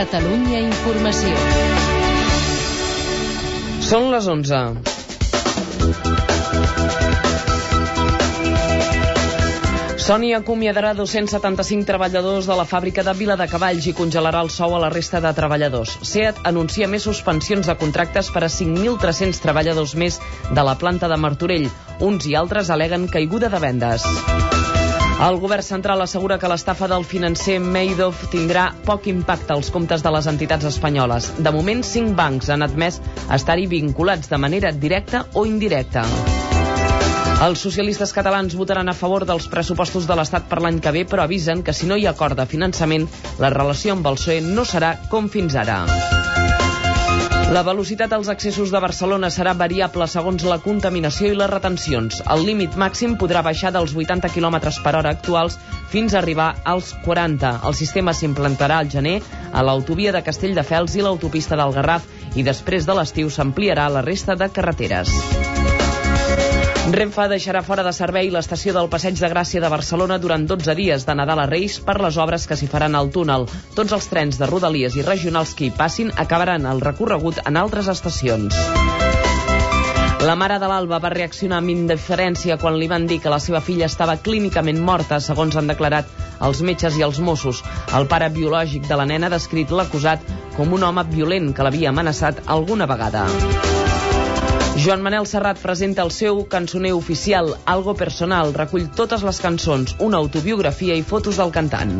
Catalunya Informació. Són les 11. Sony acomiadarà 275 treballadors de la fàbrica de Vila de Cavalls i congelarà el sou a la resta de treballadors. SEAT anuncia més suspensions de contractes per a 5.300 treballadors més de la planta de Martorell. Uns i altres aleguen caiguda de vendes. El govern central assegura que l'estafa del financer Madoff tindrà poc impacte als comptes de les entitats espanyoles. De moment, cinc bancs han admès estar-hi vinculats de manera directa o indirecta. Els socialistes catalans votaran a favor dels pressupostos de l'Estat per l'any que ve, però avisen que si no hi ha acord de finançament, la relació amb el PSOE no serà com fins ara. La velocitat als accessos de Barcelona serà variable segons la contaminació i les retencions. El límit màxim podrà baixar dels 80 km per hora actuals fins a arribar als 40. El sistema s'implantarà al gener a l'autovia de Castelldefels i l'autopista del Garraf i després de l'estiu s'ampliarà a la resta de carreteres. Renfe deixarà fora de servei l'estació del Passeig de Gràcia de Barcelona durant 12 dies de Nadal a Reis per les obres que s'hi faran al túnel. Tots els trens de Rodalies i regionals que hi passin acabaran el recorregut en altres estacions. La mare de l'Alba va reaccionar amb indiferència quan li van dir que la seva filla estava clínicament morta, segons han declarat els metges i els Mossos. El pare biològic de la nena ha descrit l'acusat com un home violent que l'havia amenaçat alguna vegada. Joan Manel Serrat presenta el seu cançoner oficial, Algo Personal. Recull totes les cançons, una autobiografia i fotos del cantant.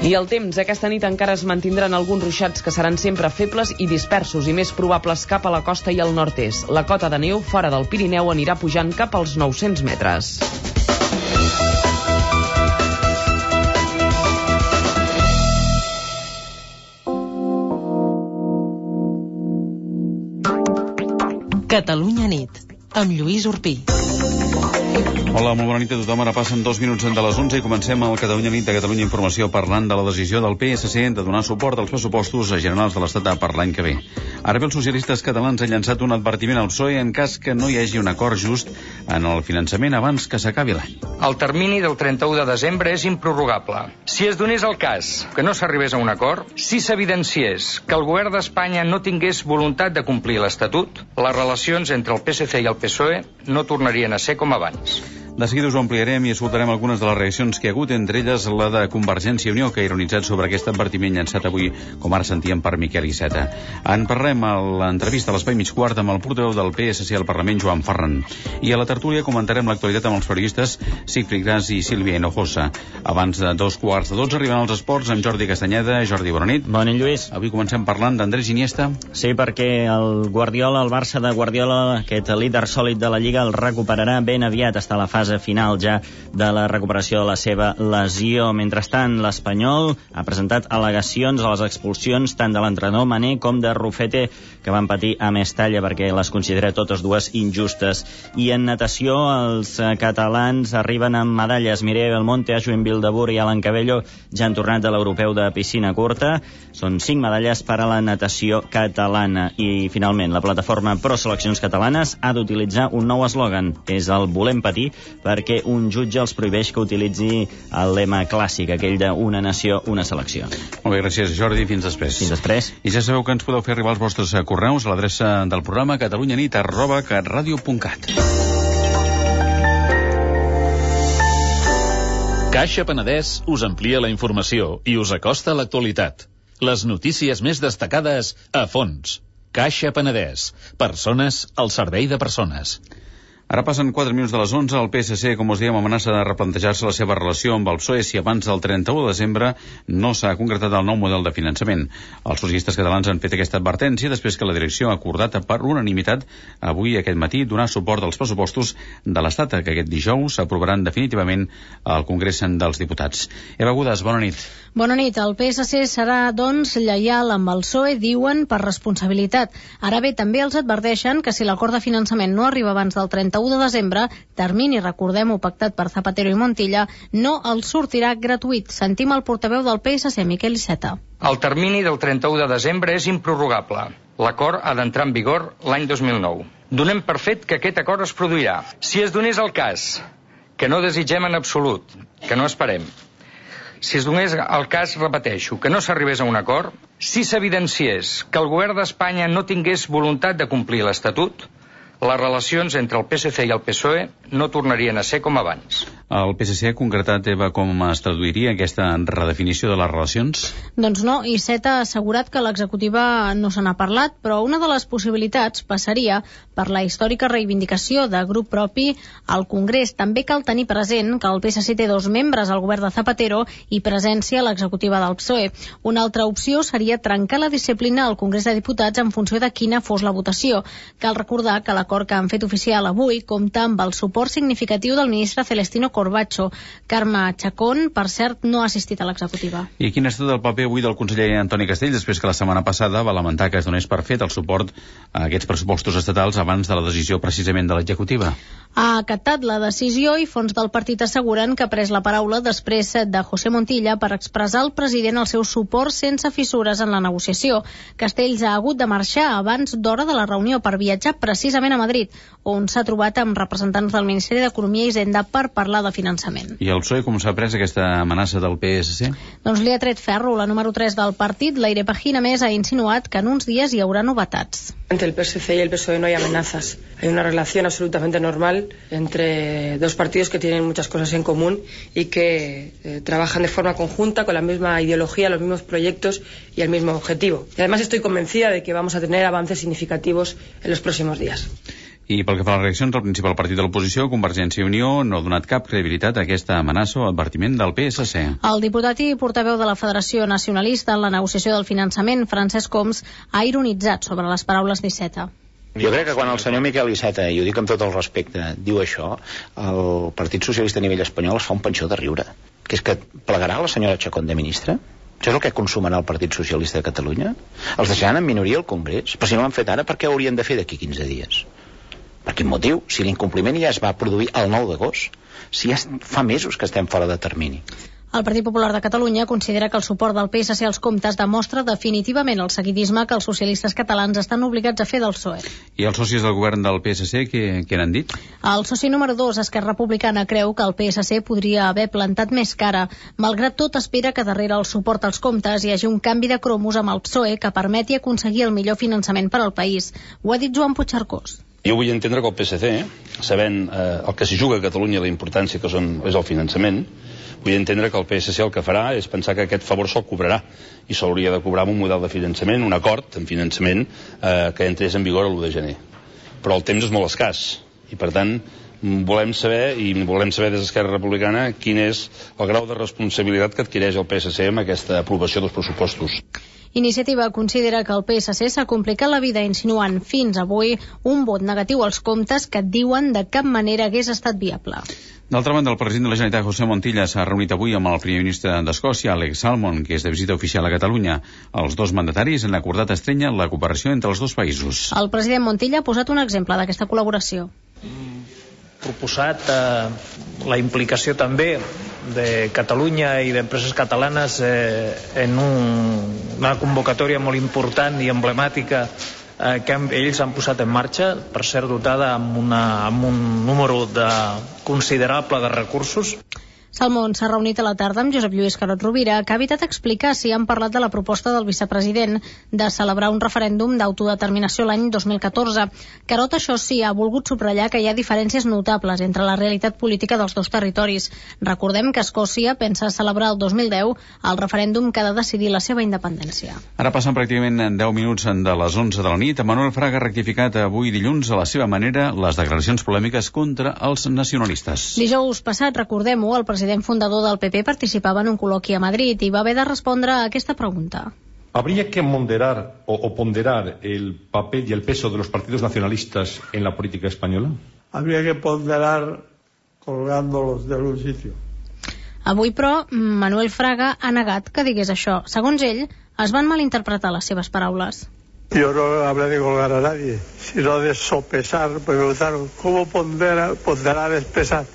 I el temps, aquesta nit encara es mantindran alguns ruixats que seran sempre febles i dispersos i més probables cap a la costa i al nord-est. La cota de neu fora del Pirineu anirà pujant cap als 900 metres. Catalunya nit, amb Lluís Urpí. Hola, molt bona nit a tothom. Ara passen dos minuts de les 11 i comencem el Catalunya Nit de Catalunya Informació parlant de la decisió del PSC de donar suport als pressupostos generals de l'Estat per l'any que ve. Ara bé, els socialistes catalans han llançat un advertiment al PSOE en cas que no hi hagi un acord just en el finançament abans que s'acabi l'any. El termini del 31 de desembre és improrrogable. Si es donés el cas que no s'arribés a un acord, si s'evidenciés que el govern d'Espanya no tingués voluntat de complir l'Estatut, les relacions entre el PSC i el PSOE no tornarien a ser com abans. De seguida us ho ampliarem i escoltarem algunes de les reaccions que hi ha hagut, entre elles la de Convergència i Unió, que ha ironitzat sobre aquest advertiment llançat avui, com ara sentíem per Miquel Iceta. En parlem a l'entrevista a l'Espai Mig Quart amb el portaveu del PSC al Parlament, Joan Ferran. I a la tertúlia comentarem l'actualitat amb els periodistes Sigfrid Gras i Sílvia Hinojosa. Abans de dos quarts de dotze arriben els esports amb Jordi Castanyeda. Jordi, bona nit. Bona nit, Lluís. Avui comencem parlant d'Andrés Iniesta. Sí, perquè el Guardiola, el Barça de Guardiola, aquest líder sòlid de la Lliga, el recuperarà ben aviat. Està a la fase final ja de la recuperació de la seva lesió. Mentrestant, l'Espanyol ha presentat al·legacions a les expulsions tant de l'entrenador Mané com de Rufete, que van patir a Mestalla perquè les considera totes dues injustes. I en natació, els catalans arriben amb medalles. Mireia Belmonte, Ajuin Bildebur i Alan Cabello ja han tornat de l'europeu de piscina curta. Són cinc medalles per a la natació catalana. I, finalment, la plataforma Pro Seleccions Catalanes ha d'utilitzar un nou eslògan. És el Volem patir, perquè un jutge els prohibeix que utilitzi el lema clàssic, aquell de una nació, una selecció. Molt bé, gràcies, Jordi. Fins després. Fins després. I ja sabeu que ens podeu fer arribar els vostres eh, correus a l'adreça del programa catalunyanit arroba catradio.cat. Caixa Penedès us amplia la informació i us acosta a l'actualitat. Les notícies més destacades a fons. Caixa Penedès. Persones al servei de persones. Ara passen 4 minuts de les 11. El PSC, com us diem, amenaça de replantejar-se la seva relació amb el PSOE si abans del 31 de desembre no s'ha concretat el nou model de finançament. Els socialistes catalans han fet aquesta advertència després que la direcció ha acordat per unanimitat avui aquest matí donar suport als pressupostos de l'Estat que aquest dijous s'aprovaran definitivament al Congrés dels Diputats. Eva Gudes, bona nit. Bona nit. El PSC serà, doncs, lleial amb el PSOE, diuen, per responsabilitat. Ara bé, també els adverteixen que si l'acord de finançament no arriba abans del 31 de desembre, termini, recordem-ho, pactat per Zapatero i Montilla, no els sortirà gratuït. Sentim el portaveu del PSC, Miquel Iceta. El termini del 31 de desembre és improrrogable. L'acord ha d'entrar en vigor l'any 2009. Donem per fet que aquest acord es produirà. Si es donés el cas, que no desitgem en absolut, que no esperem, Si es donés el cas, repeteixo, que no s'arribés a un acord, si s'evidenciés que el govern d'Espanya no tingués voluntat de complir l'Estatut, les relacions entre el PSC i el PSOE no tornarien a ser com abans. El PSC ha concretat, Eva, com es traduiria aquesta redefinició de les relacions? Doncs no, i Set ha assegurat que l'executiva no se n'ha parlat, però una de les possibilitats passaria per la històrica reivindicació de grup propi al Congrés. També cal tenir present que el PSC té dos membres al govern de Zapatero i presència a l'executiva del PSOE. Una altra opció seria trencar la disciplina al Congrés de Diputats en funció de quina fos la votació. Cal recordar que la l'acord que han fet oficial avui compta amb el suport significatiu del ministre Celestino Corbacho. Carme Chacón, per cert, no ha assistit a l'executiva. I quin ha estat el paper avui del conseller Antoni Castell després que la setmana passada va lamentar que es donés per fet el suport a aquests pressupostos estatals abans de la decisió precisament de l'executiva? Ha acatat la decisió i fons del partit asseguren que ha pres la paraula després de José Montilla per expressar al president el seu suport sense fissures en la negociació. Castells ha hagut de marxar abans d'hora de la reunió per viatjar precisament a Madrid, on s'ha trobat amb representants del Ministeri d'Economia i Hisenda per parlar de finançament. I el PSOE com s'ha pres aquesta amenaça del PSC? Doncs li ha tret ferro. La número 3 del partit, l'Aire Pagina més, ha insinuat que en uns dies hi haurà novetats. Entre el PSC y el PSOE no hay amenazas. Hay una relación absolutamente normal entre dos partidos que tienen muchas cosas en común y que eh, trabajan de forma conjunta con la misma ideología, los mismos proyectos y el mismo objetivo. Y además estoy convencida de que vamos a tener avances significativos en los próximos días. I pel que fa a les reaccions, el principal partit de l'oposició, Convergència i Unió, no ha donat cap credibilitat a aquesta amenaça o advertiment del PSC. El diputat i portaveu de la Federació Nacionalista en la negociació del finançament, Francesc Coms, ha ironitzat sobre les paraules d'Iceta. Jo crec que quan el senyor Miquel Iceta, i ho dic amb tot el respecte, diu això, el Partit Socialista a nivell espanyol es fa un pensió de riure. Que és que plegarà la senyora Chacón de ministra? Això és el que consumarà el Partit Socialista de Catalunya? Els deixaran en minoria al Congrés? Però si no l'han fet ara, per què ho haurien de fer d'aquí 15 dies? Per quin motiu? Si l'incompliment ja es va produir el 9 d'agost, si ja fa mesos que estem fora de termini. El Partit Popular de Catalunya considera que el suport del PSC als comptes demostra definitivament el seguidisme que els socialistes catalans estan obligats a fer del PSOE. I els socis del govern del PSC, què, què n'han dit? El soci número 2, Esquerra Republicana, creu que el PSC podria haver plantat més cara. Malgrat tot, espera que darrere el suport als comptes hi hagi un canvi de cromos amb el PSOE que permeti aconseguir el millor finançament per al país. Ho ha dit Joan Puigcercós. Jo vull entendre que el PSC, sabent eh, el que s'hi juga a Catalunya, la importància que són, és el finançament, vull entendre que el PSC el que farà és pensar que aquest favor se'l cobrarà i s'hauria de cobrar amb un model de finançament, un acord en finançament eh, que entrés en vigor l'1 de gener. Però el temps és molt escàs i, per tant, volem saber, i volem saber des d'Esquerra Republicana, quin és el grau de responsabilitat que adquireix el PSC amb aquesta aprovació dels pressupostos. Iniciativa considera que el PSC s'ha complicat la vida insinuant fins avui un vot negatiu als comptes que diuen de cap manera hagués estat viable. D'altra banda, el president de la Generalitat, José Montilla, s'ha reunit avui amb el primer ministre d'Escòcia, Alex Salmon, que és de visita oficial a Catalunya. Els dos mandataris han acordat estrenya la cooperació entre els dos països. El president Montilla ha posat un exemple d'aquesta col·laboració. Proposat eh, la implicació també de Catalunya i d'empreses catalanes eh, en un, una convocatòria molt important i emblemàtica eh, que ells han posat en marxa, per ser dotada amb, una, amb un número de considerable de recursos. Salmón s'ha reunit a la tarda amb Josep Lluís Carot Rovira, que ha evitat explicar si han parlat de la proposta del vicepresident de celebrar un referèndum d'autodeterminació l'any 2014. Carot, això sí, ha volgut subratllar que hi ha diferències notables entre la realitat política dels dos territoris. Recordem que Escòcia pensa celebrar el 2010 el referèndum que ha de decidir la seva independència. Ara passen pràcticament 10 minuts de les 11 de la nit. Manuel Fraga ha rectificat avui dilluns a la seva manera les declaracions polèmiques contra els nacionalistes. Dijous passat, recordem-ho, el president president fundador del PP participava en un col·loqui a Madrid i va haver de respondre a aquesta pregunta. ¿Habría que moderar o, o, ponderar el papel y el peso de los partidos nacionalistas en la política española? Habría que ponderar colgándolos de un sitio. Avui, però, Manuel Fraga ha negat que digués això. Segons ell, es van malinterpretar les seves paraules. Yo no hablé de colgar a nadie, sino de sopesar. Me preguntaron, ¿cómo ponderar, ponderar es pesar?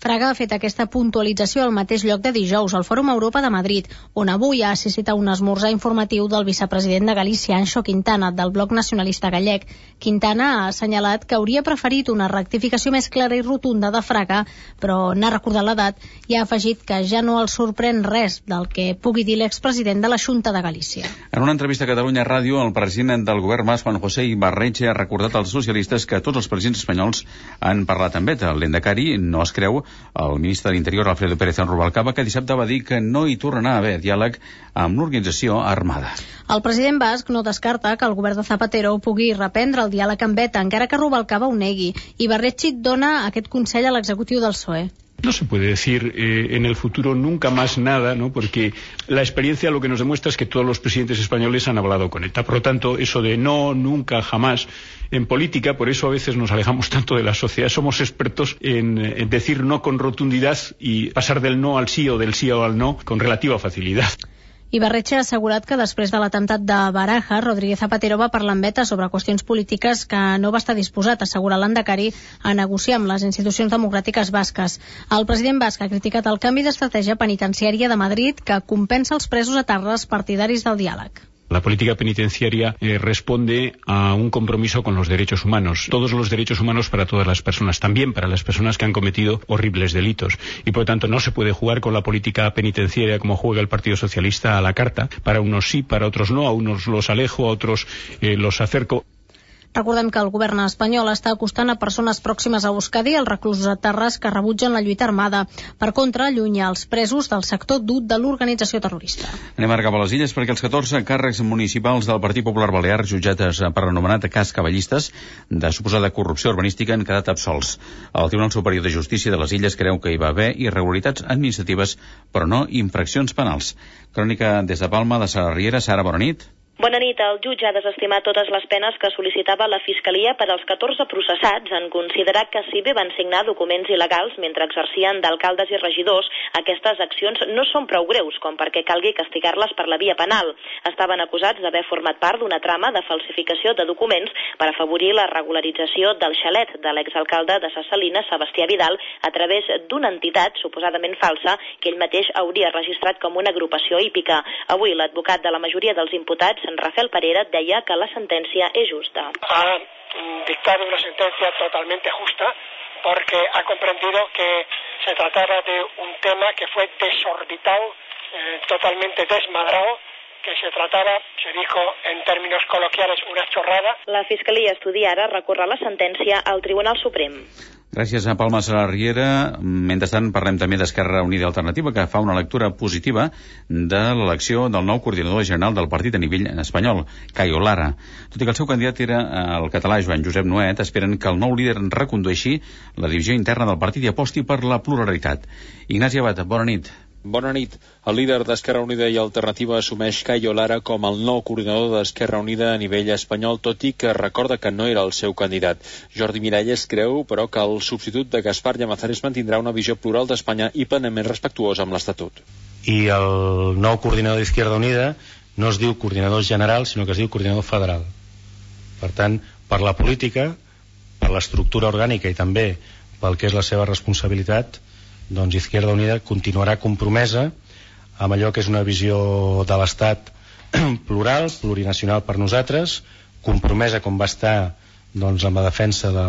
Fraga ha fet aquesta puntualització al mateix lloc de dijous, al Fòrum Europa de Madrid, on avui ha assistit a un esmorzar informatiu del vicepresident de Galícia, Anxo Quintana, del bloc nacionalista gallec. Quintana ha assenyalat que hauria preferit una rectificació més clara i rotunda de Fraga, però n'ha recordat l'edat i ha afegit que ja no el sorprèn res del que pugui dir l'expresident de la Junta de Galícia. En una entrevista a Catalunya Ràdio, el president del govern Mas, Juan José Ibarretxe, ha recordat als socialistes que tots els presidents espanyols han parlat amb ETA. L'Endacari no es creu el ministre de l'Interior, Alfredo Pérez Rubalcaba, que dissabte va dir que no hi tornarà a haver diàleg amb l'organització armada. El president basc no descarta que el govern de Zapatero pugui reprendre el diàleg amb ETA, encara que Rubalcaba ho negui. I Barretxi dona aquest consell a l'executiu del PSOE. No se puede decir eh, en el futuro nunca más nada, ¿no? porque la experiencia lo que nos demuestra es que todos los presidentes españoles han hablado con ETA. Por lo tanto, eso de no, nunca, jamás, en política, por eso a veces nos alejamos tanto de la sociedad. Somos expertos en, en decir no con rotundidad y pasar del no al sí o del sí al no con relativa facilidad. Ibarretxe ha assegurat que després de l'atemptat de Baraja, Rodríguez Zapatero va parlar amb ETA sobre qüestions polítiques que no va estar disposat, assegura l'Andacari, a negociar amb les institucions democràtiques basques. El president basc ha criticat el canvi d'estratègia penitenciària de Madrid que compensa els presos a Tarres partidaris del diàleg. La política penitenciaria eh, responde a un compromiso con los derechos humanos, todos los derechos humanos para todas las personas, también para las personas que han cometido horribles delitos. Y por lo tanto no se puede jugar con la política penitenciaria como juega el Partido Socialista a la carta. Para unos sí, para otros no, a unos los alejo, a otros eh, los acerco. Recordem que el govern espanyol està acostant a persones pròximes a Euskadi els reclusos a Terres que rebutgen la lluita armada. Per contra, allunya els presos del sector dur de l'organització terrorista. Anem ara cap a les illes perquè els 14 càrrecs municipals del Partit Popular Balear jutjats per l'anomenat cas cavallistes de suposada corrupció urbanística han quedat absolts. El Tribunal Superior de Justícia de les Illes creu que hi va haver irregularitats administratives però no infraccions penals. Crònica des de Palma de Sara Riera. Sara, bona nit. Bona nit. El jutge ha desestimat totes les penes que sol·licitava la Fiscalia per als 14 processats en considerar que si bé van signar documents il·legals mentre exercien d'alcaldes i regidors, aquestes accions no són prou greus com perquè calgui castigar-les per la via penal. Estaven acusats d'haver format part d'una trama de falsificació de documents per afavorir la regularització del xalet de l'exalcalde de Ses Salines, Sebastià Vidal, a través d'una entitat suposadament falsa que ell mateix hauria registrat com una agrupació hípica. Avui l'advocat de la majoria dels imputats Rafael Parera deia que la sentència és justa. Ha dictado una sentencia totalmente justa porque ha comprendido que se trataba de un tema que fue desorbitado, eh, totalmente desmadrado, que se trataba, se dijo en términos coloquiales, una chorrada. La Fiscalia estudia ara recórrer la sentència al Tribunal Suprem. Gràcies a Palma Sala Riera. Mentrestant, parlem també d'Esquerra Unida Alternativa, que fa una lectura positiva de l'elecció del nou coordinador general del partit a nivell espanyol, Caio Lara. Tot i que el seu candidat era el català Joan Josep Noet, esperen que el nou líder recondueixi la divisió interna del partit i aposti per la pluralitat. Ignasi Abad, bona nit. Bona nit. El líder d'Esquerra Unida i Alternativa assumeix Caio Lara com el nou coordinador d'Esquerra Unida a nivell espanyol, tot i que recorda que no era el seu candidat. Jordi Miralles creu, però, que el substitut de Gaspar Llamazares mantindrà una visió plural d'Espanya i plenament respectuosa amb l'Estatut. I el nou coordinador d'Izquierda Unida no es diu coordinador general, sinó que es diu coordinador federal. Per tant, per la política, per l'estructura orgànica i també pel que és la seva responsabilitat, doncs Izquierda Unida continuarà compromesa amb allò que és una visió de l'Estat plural, plurinacional per nosaltres, compromesa com va estar doncs, amb la defensa de,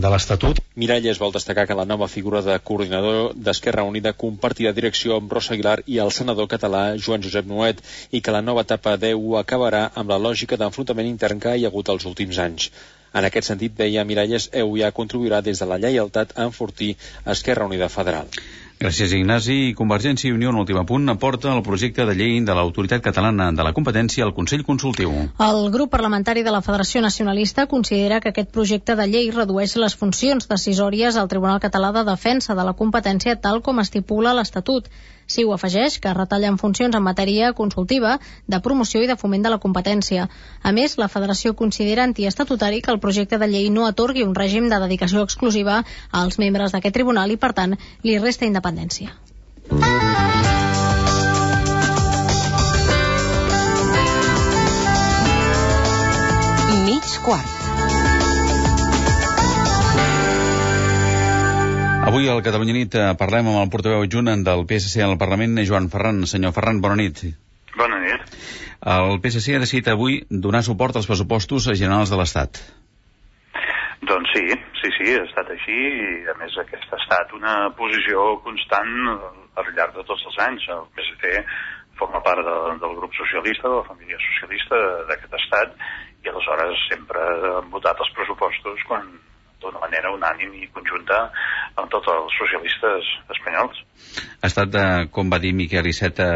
de l'Estatut. Miralles vol destacar que la nova figura de coordinador d'Esquerra Unida compartirà direcció amb Rosa Aguilar i el senador català Joan Josep Nuet i que la nova etapa d'EU acabarà amb la lògica d'enfrontament intern que hi ha hagut els últims anys. En aquest sentit, deia Miralles, EU ja contribuirà des de la lleialtat a enfortir Esquerra Unida Federal. Gràcies, Ignasi. Convergència i Unió, en últim punt, aporta el projecte de llei de l'Autoritat Catalana de la Competència al Consell Consultiu. El grup parlamentari de la Federació Nacionalista considera que aquest projecte de llei redueix les funcions decisòries al Tribunal Català de Defensa de la Competència tal com estipula l'Estatut. Ho afegeix, que retallen funcions en matèria consultiva, de promoció i de foment de la competència. A més, la Federació considera antiestatutari que el projecte de llei no atorgui un règim de dedicació exclusiva als membres d'aquest tribunal i, per tant, li resta independència. A Avui al Catalunya Nit eh, parlem amb el portaveu adjunt del PSC al Parlament, Joan Ferran. Senyor Ferran, bona nit. Bona nit. El PSC ha decidit avui donar suport als pressupostos generals de l'Estat. Doncs sí, sí, sí, ha estat així i a més aquesta ha estat una posició constant al llarg de tots els anys. El PSC forma part de, del grup socialista, de la família socialista d'aquest estat i aleshores sempre han votat els pressupostos quan d'una manera unànim i conjunta amb tots els socialistes espanyols. Ha estat, eh, com va dir Miquel Iceta,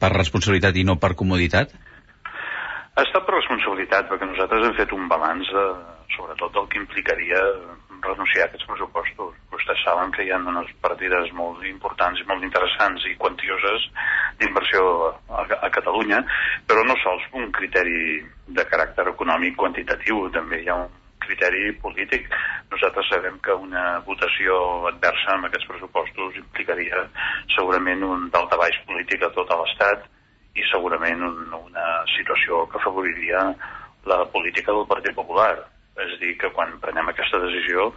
per responsabilitat i no per comoditat? Ha estat per responsabilitat, perquè nosaltres hem fet un balanç de, sobretot del que implicaria renunciar a aquests pressupostos. Vostès saben que hi ha unes partides molt importants i molt interessants i quantioses d'inversió a, a Catalunya, però no sols un criteri de caràcter econòmic quantitatiu, també hi ha un criteri polític. Nosaltres sabem que una votació adversa amb aquests pressupostos implicaria segurament un daltabaix polític a tot l'Estat i segurament un, una situació que afavoriria la política del Partit Popular. És a dir, que quan prenem aquesta decisió,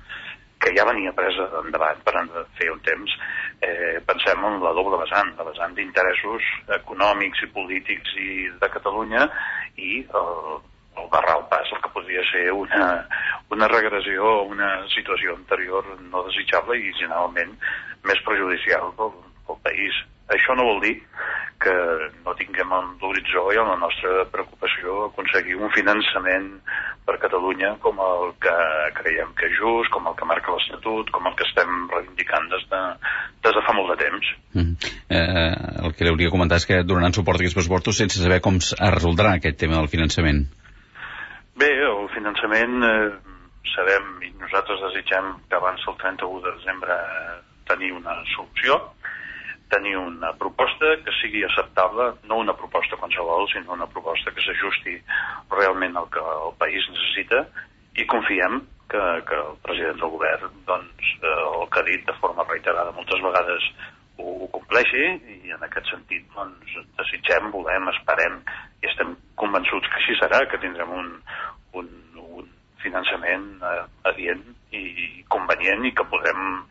que ja venia presa endavant per fer un temps, eh, pensem en la doble vessant, la vessant d'interessos econòmics i polítics i de Catalunya i el, el barrar al pas el que podria ser una, una regressió a una situació anterior no desitjable i generalment més perjudicial pel, pel país. Això no vol dir que no tinguem en l'horitzó i en la nostra preocupació aconseguir un finançament per Catalunya com el que creiem que és just, com el que marca l'Estatut, com el que estem reivindicant des de, des de fa molt de temps. Mm. Eh, el que li hauria de comentar és que donaran suport a aquests pressupostos sense saber com es resoldrà aquest tema del finançament. Bé, el finançament eh, sabem i nosaltres desitgem que abans del 31 de desembre tenir una solució, tenir una proposta que sigui acceptable, no una proposta qualsevol, sinó una proposta que s'ajusti realment al que el país necessita i confiem que, que el president del govern doncs, eh, el que ha dit de forma reiterada moltes vegades ho, ho compleixi i en aquest sentit doncs, desitgem, volem, esperem i estem convençuts que així serà, que tindrem un, un, un finançament eh, adient i convenient i que podrem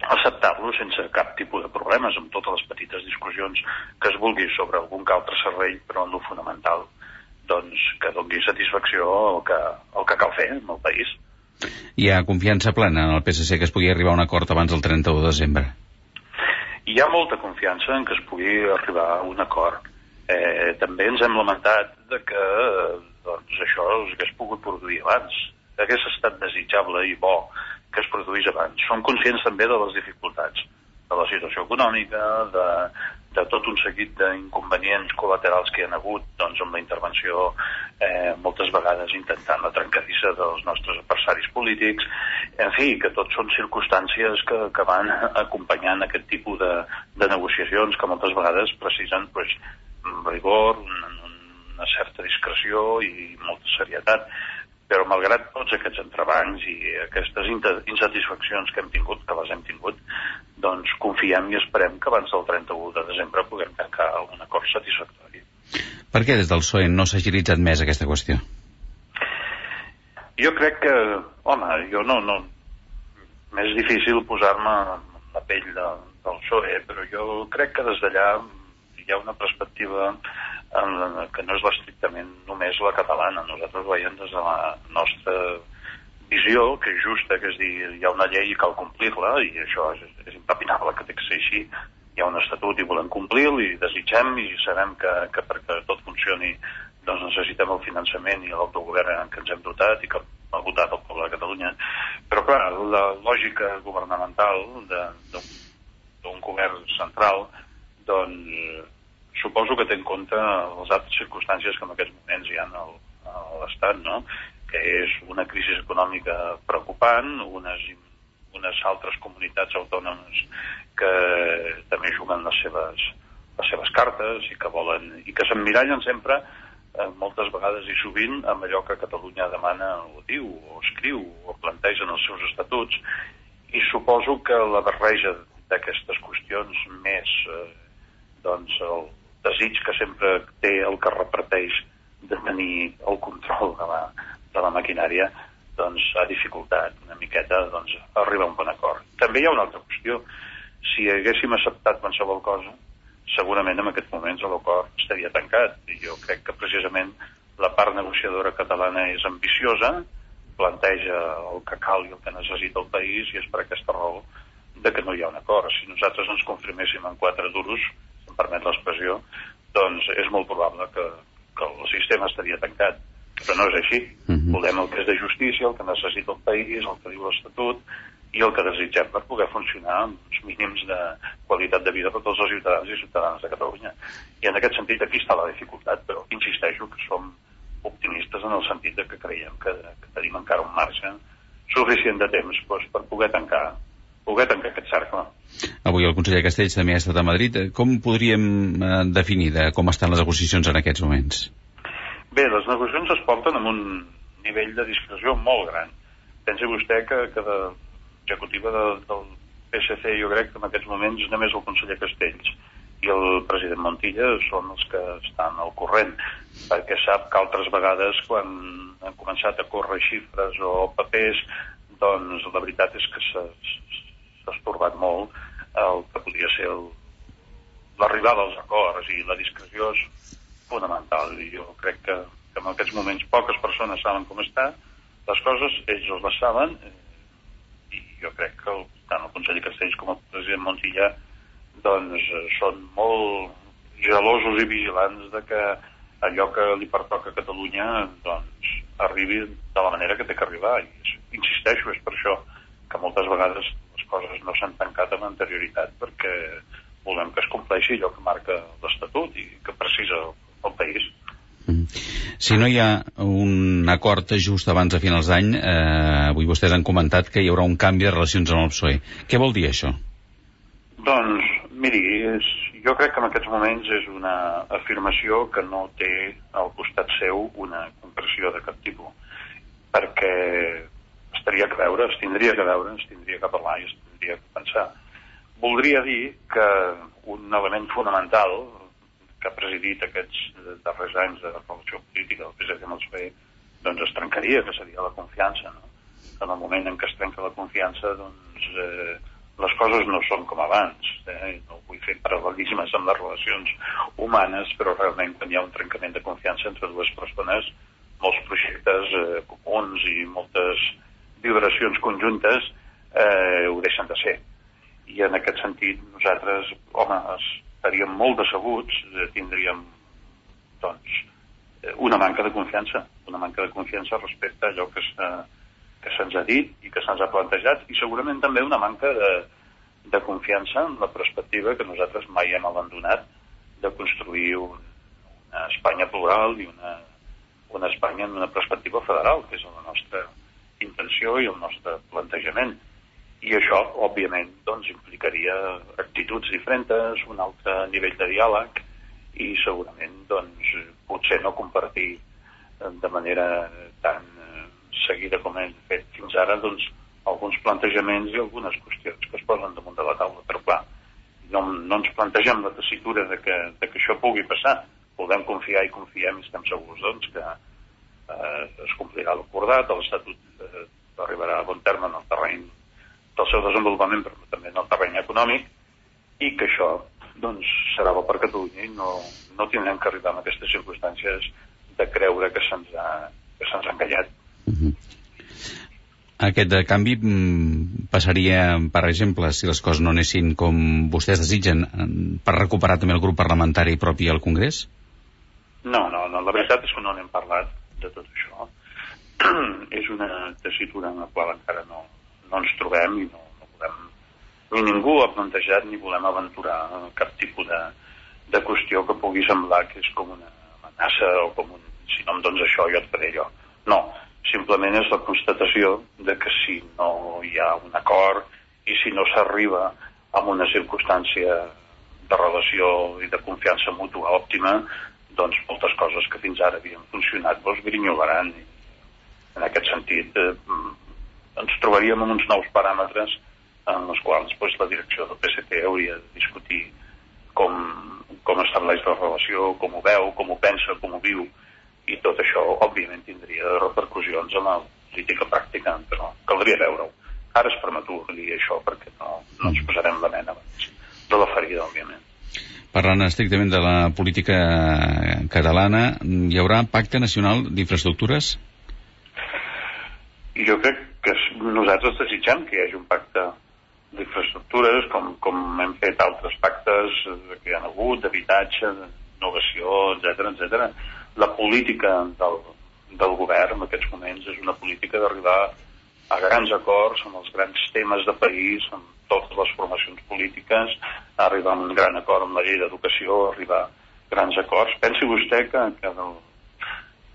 acceptar-lo sense cap tipus de problemes, amb totes les petites discussions que es vulgui sobre algun que altre servei, però en lo fonamental doncs, que doni satisfacció al que, al que cal fer en el país. Hi ha confiança plena en el PSC que es pugui arribar a un acord abans del 31 de desembre? Hi ha molta confiança en que es pugui arribar a un acord. Eh, també ens hem lamentat de que doncs, això s'hagués pogut produir abans. Hagués estat desitjable i bo que es produís abans. Som conscients també de les dificultats, de la situació econòmica, de, de tot un seguit d'inconvenients col·laterals que hi ha hagut doncs, amb la intervenció eh, moltes vegades intentant la trencadissa dels nostres adversaris polítics, en fi, que tot són circumstàncies que, que van acompanyant aquest tipus de, de negociacions que moltes vegades precisen pues, rigor, una, una certa discreció i molta serietat però malgrat tots aquests entrebancs i aquestes insatisfaccions que hem tingut, que les hem tingut, doncs confiem i esperem que abans del 31 de desembre puguem tancar un acord satisfactori. Per què des del PSOE no s'ha agilitzat més aquesta qüestió? Jo crec que, home, jo no... no m'és difícil posar-me la pell de, del PSOE, però jo crec que des d'allà hi ha una perspectiva que no és estrictament només la catalana. Nosaltres veiem des de la nostra visió, que és justa, que és dir, hi ha una llei i cal complir-la, i això és, és impapinable que té que ser així. Hi ha un estatut i volem complir-lo, i desitgem, i sabem que, que perquè tot funcioni doncs necessitem el finançament i l'autogovern en què ens hem dotat i que ha votat el poble de Catalunya. Però, clar, la lògica governamental d'un govern central, doncs, suposo que té en compte les altres circumstàncies que en aquests moments hi ha a l'Estat, no? que és una crisi econòmica preocupant, unes, unes altres comunitats autònomes que també juguen les seves, les seves cartes i que volen i que s'emmirallen sempre eh, moltes vegades i sovint amb allò que Catalunya demana o diu o escriu o planteja en els seus estatuts i suposo que la barreja d'aquestes qüestions més eh, doncs el, desig que sempre té el que reparteix de tenir el control de la, de la maquinària, doncs ha dificultat una miqueta doncs, arribar a un bon acord. També hi ha una altra qüestió. Si haguéssim acceptat qualsevol cosa, segurament en aquests moments l'acord estaria tancat. I jo crec que precisament la part negociadora catalana és ambiciosa, planteja el que cal i el que necessita el país i és per aquesta raó de que no hi ha un acord. Si nosaltres ens confirméssim en quatre duros, permet l'expressió, doncs és molt probable que, que el sistema estaria tancat. Però no és així. Uh -huh. Volem el que és de justícia, el que necessita el país, el que diu l'Estatut, i el que desitgem per poder funcionar amb uns mínims de qualitat de vida per tots els ciutadans i ciutadanes de Catalunya. I en aquest sentit aquí està la dificultat, però insisteixo que som optimistes en el sentit de que creiem que, que tenim encara un marge suficient de temps doncs, per poder tancar poder tancar aquest cercle. Avui el conseller Castells també ha estat a Madrid. Com podríem eh, definir de com estan les negociacions en aquests moments? Bé, les negociacions es porten amb un nivell de discreció molt gran. Pensi vostè que, que de l'executiva de, del PSC jo crec que en aquests moments només el conseller Castells i el president Montilla són els que estan al corrent, perquè sap que altres vegades quan han començat a córrer xifres o papers, doncs la veritat és que s'ha estorbat molt el que podia ser l'arribada als acords i la discreció és fonamental. I jo crec que, que en aquests moments poques persones saben com està les coses, ells les saben eh, i jo crec que el, tant el conseller Castells com el president Montilla doncs eh, són molt gelosos i vigilants de que allò que li pertoca a Catalunya doncs arribi de la manera que té que arribar. I insisteixo, és per això que moltes vegades coses no s'han tancat amb anterioritat perquè volem que es compleixi allò que marca l'Estatut i que precisa el, país. Mm. Si no hi ha un acord just abans de finals d'any, eh, avui vostès han comentat que hi haurà un canvi de relacions amb el PSOE. Què vol dir això? Doncs, miri, és, jo crec que en aquests moments és una afirmació que no té al costat seu una concreció de cap tipus, perquè estaria que veure, es tindria que veure, es tindria que parlar i es tindria que pensar. Voldria dir que un element fonamental que ha presidit aquests darrers anys de relació política del PSC amb el PSOE doncs es trencaria, que seria la confiança. No? En el moment en què es trenca la confiança, doncs eh, les coses no són com abans. Eh? No vull fer paral·lelismes amb les relacions humanes, però realment quan hi ha un trencament de confiança entre dues persones, molts projectes eh, comuns i moltes vibracions conjuntes eh, ho deixen de ser. I en aquest sentit nosaltres, home, estaríem molt decebuts, eh, tindríem doncs, eh, una manca de confiança, una manca de confiança respecte a allò que que se'ns ha dit i que se'ns ha plantejat i segurament també una manca de, de confiança en la perspectiva que nosaltres mai hem abandonat de construir un, una Espanya plural i una, una Espanya en una perspectiva federal, que és la nostra intenció i el nostre plantejament. I això, òbviament, doncs, implicaria actituds diferents, un altre nivell de diàleg i segurament, doncs, potser no compartir eh, de manera tan eh, seguida com hem fet fins ara, doncs, alguns plantejaments i algunes qüestions que es posen damunt de la taula. Però, clar, no, no ens plantegem la tessitura de que, de que això pugui passar. Podem confiar i confiem i estem segurs, doncs, que, eh, es complirà l'acordat, l'Estatut eh, arribarà a bon terme en el terreny del seu desenvolupament, però també en el terreny econòmic, i que això doncs, serà bo per Catalunya i no, no tindrem que arribar a aquestes circumstàncies de creure que se'ns ha, que se'ns ha enganyat. Uh mhm. -huh. Aquest canvi mm, passaria, per exemple, si les coses no anessin com vostès desitgen, per recuperar també el grup parlamentari propi al Congrés? No, no, no, la veritat és que no n'hem parlat de tot això. És una tessitura en la qual encara no, no ens trobem i no, no volem ni ningú ha plantejat ni volem aventurar cap tipus de, de qüestió que pugui semblar que és com una amenaça o com un si no em dones això jo et faré allò. No, simplement és la constatació de que si no hi ha un acord i si no s'arriba a una circumstància de relació i de confiança mútua òptima doncs moltes coses que fins ara havien funcionat doncs grinyolaran. En aquest sentit, eh, ens trobaríem amb uns nous paràmetres en els quals doncs, la direcció del PSC hauria de discutir com, com estableix la relació, com ho veu, com ho pensa, com ho viu, i tot això, òbviament, tindria repercussions en el política pràctica, però caldria veure-ho. Ara és prematur dir això perquè no, no ens posarem la mena de la ferida, òbviament. Parlant estrictament de la política catalana, hi haurà pacte nacional d'infraestructures? Jo crec que nosaltres desitgem que hi hagi un pacte d'infraestructures, com, com hem fet altres pactes que hi ha hagut, d'habitatge, d'innovació, etc etc. La política del, del govern en aquests moments és una política d'arribar a grans acords amb els grans temes de país, amb totes les formacions polítiques, arribar a un gran acord amb la llei d'educació, arribar a grans acords. Pensi vostè que, que del,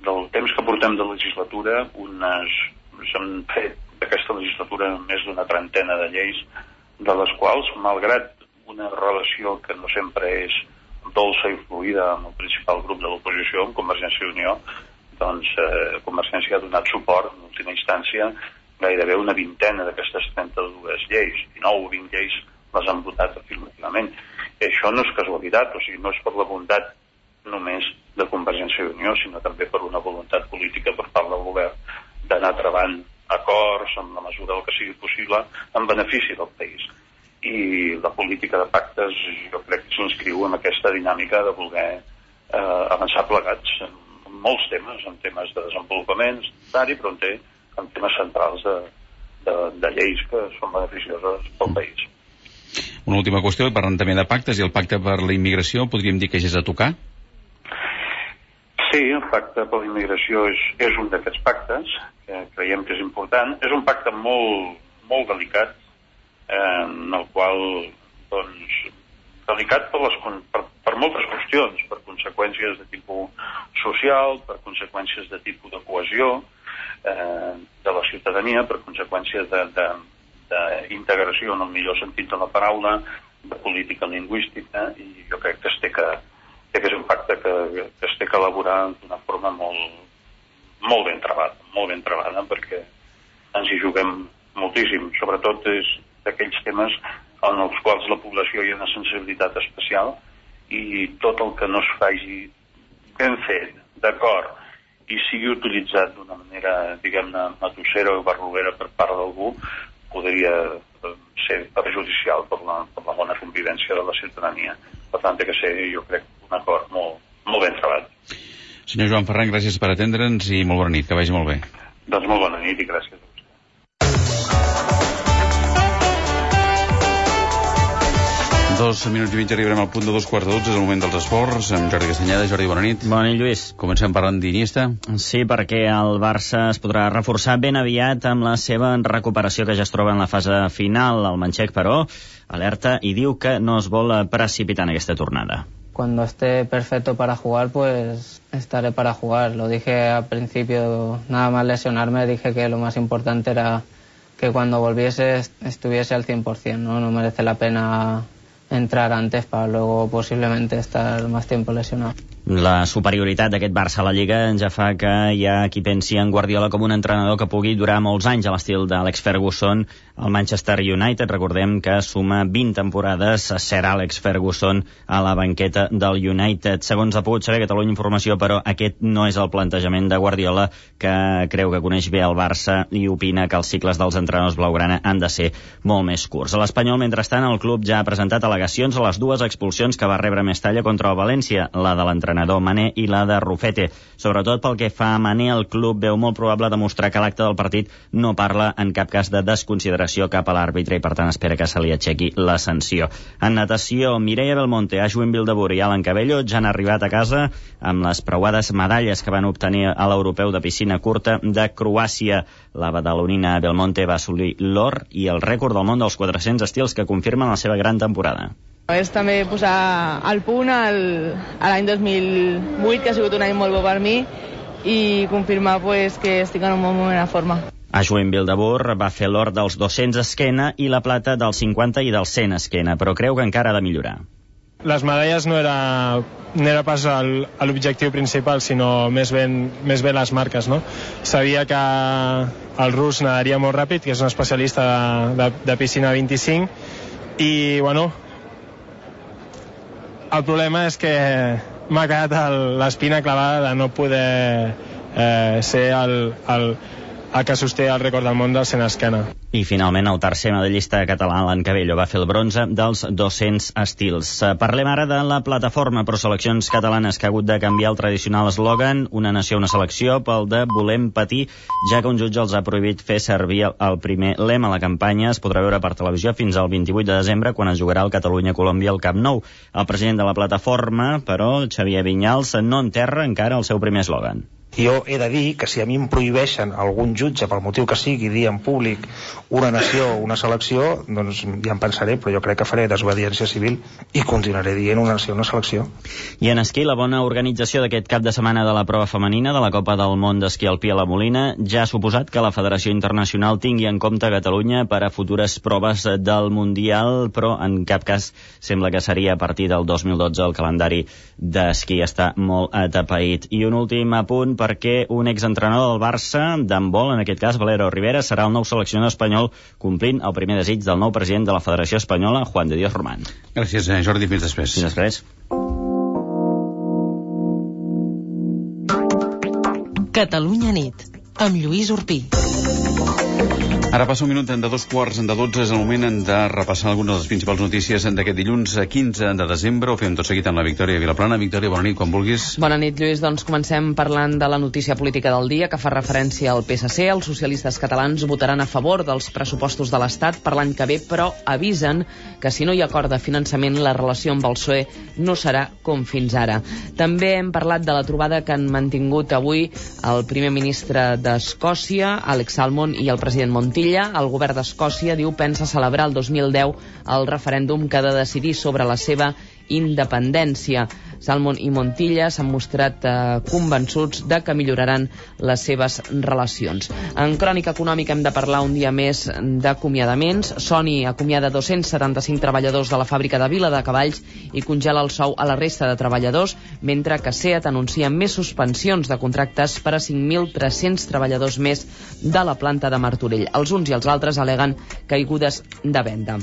del temps que portem de legislatura, unes s'han fet d'aquesta legislatura més d'una trentena de lleis, de les quals, malgrat una relació que no sempre és dolça i fluida amb el principal grup de l'oposició, amb Convergència i Unió, doncs eh, Convergència ha donat suport, en última instància, gairebé una vintena d'aquestes 32 lleis, 19 o 20 lleis les han votat afirmativament. I això no és casualitat, o sigui, no és per la bondat només de Convergència i Unió, sinó també per una voluntat política per part del govern d'anar trebant acords en la mesura del que sigui possible en benefici del país. I la política de pactes jo crec que s'inscriu en aquesta dinàmica de voler eh, avançar plegats en, en molts temes, en temes de desenvolupament però en, té, en temes centrals de, de, de lleis que són beneficioses pel país. Una última qüestió, parlant també de pactes, i el pacte per la immigració, podríem dir que ja és a tocar? Sí, el pacte per la immigració és, és un d'aquests pactes, que creiem que és important. És un pacte molt, molt delicat, eh, en el qual, doncs, delicat per, les, per, per moltes qüestions, per conseqüències de tipus social, per conseqüències de tipus de cohesió eh, de la ciutadania, per conseqüències d'integració en el millor sentit de la paraula, de política lingüística, i jo crec que es té que, que és un pacte que, que es té que elaborar d'una forma molt, molt ben trebada, molt ben trebada, perquè ens hi juguem moltíssim. Sobretot és d'aquells temes en els quals la població hi ha una sensibilitat especial i tot el que no es faci ben fet, d'acord, i sigui utilitzat d'una manera, diguem-ne, matossera o barrovera per part d'algú, podria eh, ser perjudicial per la, per la bona convivència de la ciutadania. Per tant, que ser, jo crec, un acord molt, molt ben treballat. Senyor Joan Ferran, gràcies per atendre'ns i molt bona nit, que vagi molt bé. Doncs molt bona nit i gràcies. Dos minuts i mig arribarem al punt de dos quarts de dotze, és el moment dels esports, amb Jordi Castanyeda. Jordi, bona nit. Bona nit, Lluís. Comencem parlant d'Iniesta. Sí, perquè el Barça es podrà reforçar ben aviat amb la seva recuperació que ja es troba en la fase final. El Manxec, però, alerta i diu que no es vol precipitar en aquesta tornada. Cuando esté perfecto para jugar, pues estaré para jugar. Lo dije al principio, nada más lesionarme, dije que lo más importante era que cuando volviese estuviese al 100%, ¿no? No merece la pena entrar antes para luego posiblemente estar más tiempo lesionado. La superioritat d'aquest Barça a la Lliga ja fa que hi ha qui pensi en Guardiola com un entrenador que pugui durar molts anys a l'estil d'Àlex Ferguson al Manchester United. Recordem que suma 20 temporades a ser Àlex Ferguson a la banqueta del United. Segons ha pogut saber Catalunya Informació, però aquest no és el plantejament de Guardiola, que creu que coneix bé el Barça i opina que els cicles dels entrenadors blaugrana han de ser molt més curts. A l'Espanyol, mentrestant, el club ja ha presentat al·legacions a les dues expulsions que va rebre Mestalla contra el València, la de l'entrenador l'entrenador Mané i la de Rufete. Sobretot pel que fa a Mané, el club veu molt probable demostrar que l'acte del partit no parla en cap cas de desconsideració cap a l'àrbitre i per tant espera que se li aixequi la sanció. En natació, Mireia Belmonte, Ashwin Bildebur i Alan Cabello ja han arribat a casa amb les preuades medalles que van obtenir a l'europeu de piscina curta de Croàcia. La badalonina Belmonte va assolir l'or i el rècord del món dels 400 estils que confirmen la seva gran temporada. És també posar al punt el, l'any 2008, que ha sigut un any molt bo per mi, i confirmar pues, que estic en un bon moment de forma. Ashwin Bildebur va fer l'or dels 200 esquena i la plata dels 50 i dels 100 esquena, però creu que encara ha de millorar. Les medalles no era, no era pas l'objectiu principal, sinó més ben, més ben les marques. No? Sabia que el rus nadaria molt ràpid, que és un especialista de, de, de piscina 25, i bueno, el problema és que m'ha quedat l'espina clavada de no poder eh, ser el, el, a que sosté el rècord del món del 100 esquena. I finalment el tercer medallista català, Alan Cabello, va fer el bronze dels 200 estils. Parlem ara de la plataforma pro seleccions catalanes que ha hagut de canviar el tradicional eslògan una nació, una selecció pel de volem patir, ja que un jutge els ha prohibit fer servir el primer lema. La campanya es podrà veure per televisió fins al 28 de desembre quan es jugarà el Catalunya-Colòmbia al Camp Nou. El president de la plataforma, però, Xavier Vinyals, no enterra encara el seu primer eslògan. Jo he de dir que si a mi em prohibeixen algun jutge, pel motiu que sigui, dir en públic una nació, una selecció, doncs ja em pensaré, però jo crec que faré desobediència civil i continuaré dient una nació, una selecció. I en esquí, la bona organització d'aquest cap de setmana de la prova femenina de la Copa del Món d'Esquí Alpí a la Molina ja ha suposat que la Federació Internacional tingui en compte Catalunya per a futures proves del Mundial, però en cap cas sembla que seria a partir del 2012 el calendari d'esquí està molt atapeït. I un últim apunt perquè un exentrenador del Barça, d'handbol, en aquest cas Valero Rivera, serà el nou seleccionador espanyol complint el primer desig del nou president de la Federació Espanyola, Juan de Dios Román. Gràcies, eh, Jordi. Fins després. Fins després. Catalunya nit, amb Lluís Urpí. Ara passa un minut de dos quarts de dotze, és el moment de repassar algunes de les principals notícies d'aquest dilluns 15 de desembre. Ho fem tot seguit amb la Victòria Vilaplana. Victòria, bona nit, quan vulguis. Bona nit, Lluís. Doncs comencem parlant de la notícia política del dia que fa referència al PSC. Els socialistes catalans votaran a favor dels pressupostos de l'Estat per l'any que ve, però avisen que si no hi ha acord de finançament, la relació amb el PSOE no serà com fins ara. També hem parlat de la trobada que han mantingut avui el primer ministre d'Escòcia, Alex Salmond, i el president Montilla. El govern d'Escòcia diu pensa celebrar el 2010 el referèndum que ha de decidir sobre la seva independència. Salmon i Montilla s'han mostrat eh, convençuts de que milloraran les seves relacions. En crònica econòmica hem de parlar un dia més d'acomiadaments. Sony acomiada 275 treballadors de la fàbrica de Vila de Cavalls i congela el sou a la resta de treballadors, mentre que SEAT anuncia més suspensions de contractes per a 5.300 treballadors més de la planta de Martorell. Els uns i els altres aleguen caigudes de venda.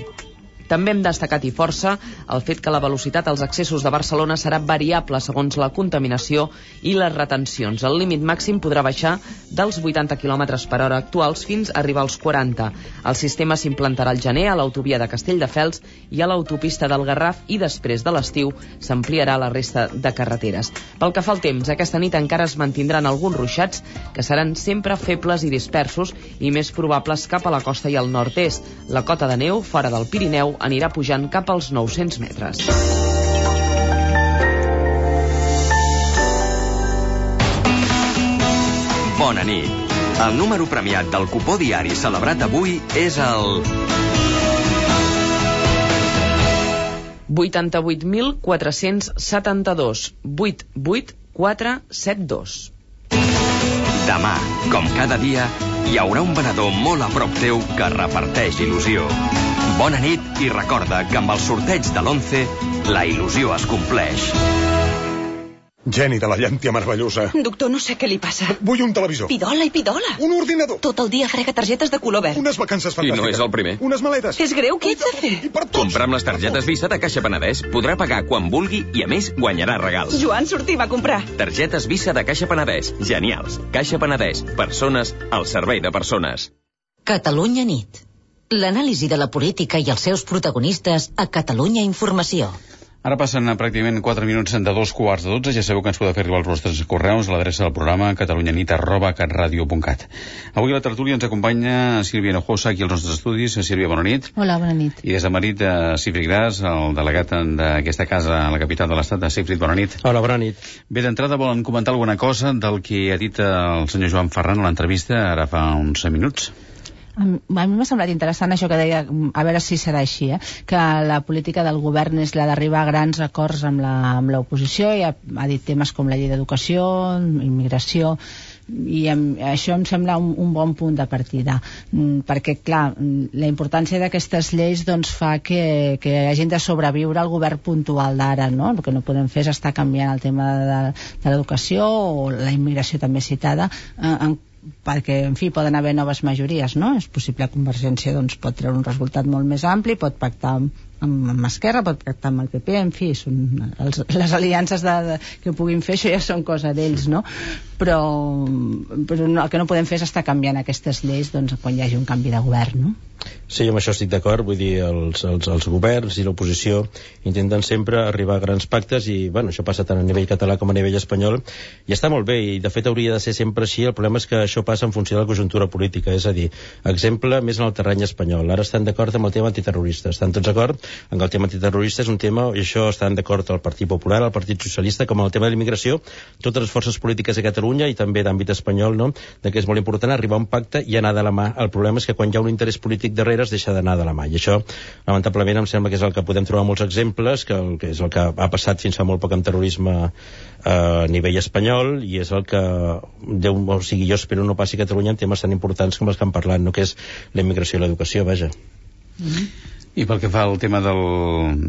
També hem destacat i força el fet que la velocitat als accessos de Barcelona serà variable segons la contaminació i les retencions. El límit màxim podrà baixar dels 80 km per hora actuals fins a arribar als 40. El sistema s'implantarà al gener a l'autovia de Castelldefels i a l'autopista del Garraf i després de l'estiu s'ampliarà la resta de carreteres. Pel que fa al temps, aquesta nit encara es mantindran alguns ruixats que seran sempre febles i dispersos i més probables cap a la costa i al nord-est. La cota de neu fora del Pirineu anirà pujant cap als 900 metres. Bona nit. El número premiat del cupó diari celebrat avui és el... 88.472 88472 Demà, com cada dia, hi haurà un venedor molt a prop teu que reparteix il·lusió. Bona nit i recorda que amb el sorteig de l'11 la il·lusió es compleix. Geni de la llàntia meravellosa. Doctor, no sé què li passa. Vull un televisor. Pidola i pidola. Un ordinador. Tot el dia frega targetes de color verd. Unes vacances I fantàstiques. no és el primer. Unes maletes. És greu, què ets de fer? Comprar amb les targetes Visa de Caixa Penedès podrà pagar quan vulgui i, a més, guanyarà regals. Joan, sortim a comprar. Targetes Visa de Caixa Penedès. Genials. Caixa Penedès. Persones al servei de persones. Catalunya nit. L'anàlisi de la política i els seus protagonistes a Catalunya Informació. Ara passen a pràcticament 4 minuts de dos quarts de 12. Ja sabeu que ens podeu fer arribar els vostres correus a l'adreça del programa catalunyanit arroba catradio.cat. Avui a la tertúlia ens acompanya Sílvia Hinojosa aquí als nostres estudis. Sílvia, bona nit. Hola, bona nit. I des de Marit, eh, Cifri Gras, el delegat d'aquesta casa a la capital de l'Estat, de Cifrit, bona nit. Hola, bona nit. Bé, d'entrada volen comentar alguna cosa del que ha dit el senyor Joan Ferran a l'entrevista ara fa uns minuts? A mi m'ha semblat interessant això que deia, a veure si serà així, eh? que la política del govern és la d'arribar a grans acords amb l'oposició i ha, ha dit temes com la llei d'educació, immigració, i em, això em sembla un, un bon punt de partida mm, perquè clar, mm, la importància d'aquestes lleis doncs fa que, que hagin de sobreviure al govern puntual d'ara no? el que no podem fer és estar canviant el tema de, de l'educació o la immigració també citada eh, en, perquè, en fi, poden haver noves majories, no? És possible que Convergència doncs, pot treure un resultat molt més ampli, pot pactar amb, amb, amb Esquerra, pot pactar amb el PP, en fi, són els, les aliances de, de, que puguin fer, això ja són cosa d'ells, no? Però, però no, el que no podem fer és estar canviant aquestes lleis doncs, quan hi hagi un canvi de govern, no? Sí, amb això estic d'acord, vull dir, els, els, els governs i l'oposició intenten sempre arribar a grans pactes i, bueno, això passa tant a nivell català com a nivell espanyol i està molt bé, i de fet hauria de ser sempre així, el problema és que això passa en funció de la conjuntura política, és a dir, exemple més en el terreny espanyol, ara estan d'acord amb el tema antiterrorista, estan tots d'acord en el tema antiterrorista és un tema, i això estan d'acord el Partit Popular, el Partit Socialista, com el tema de l'immigració, totes les forces polítiques de Catalunya i també d'àmbit espanyol, no?, de que és molt important arribar a un pacte i anar de la mà. El problema és que quan hi ha un interès polític darrere es deixa d'anar de la mà. I això, lamentablement, em sembla que és el que podem trobar molts exemples, que, que és el que ha passat fins fa molt poc amb terrorisme eh, a nivell espanyol i és el que Déu, o sigui, jo espero no passi a Catalunya en temes tan importants com els que hem parlat, no? que és la immigració i l'educació, vaja. Mm -hmm. I pel que fa al tema del,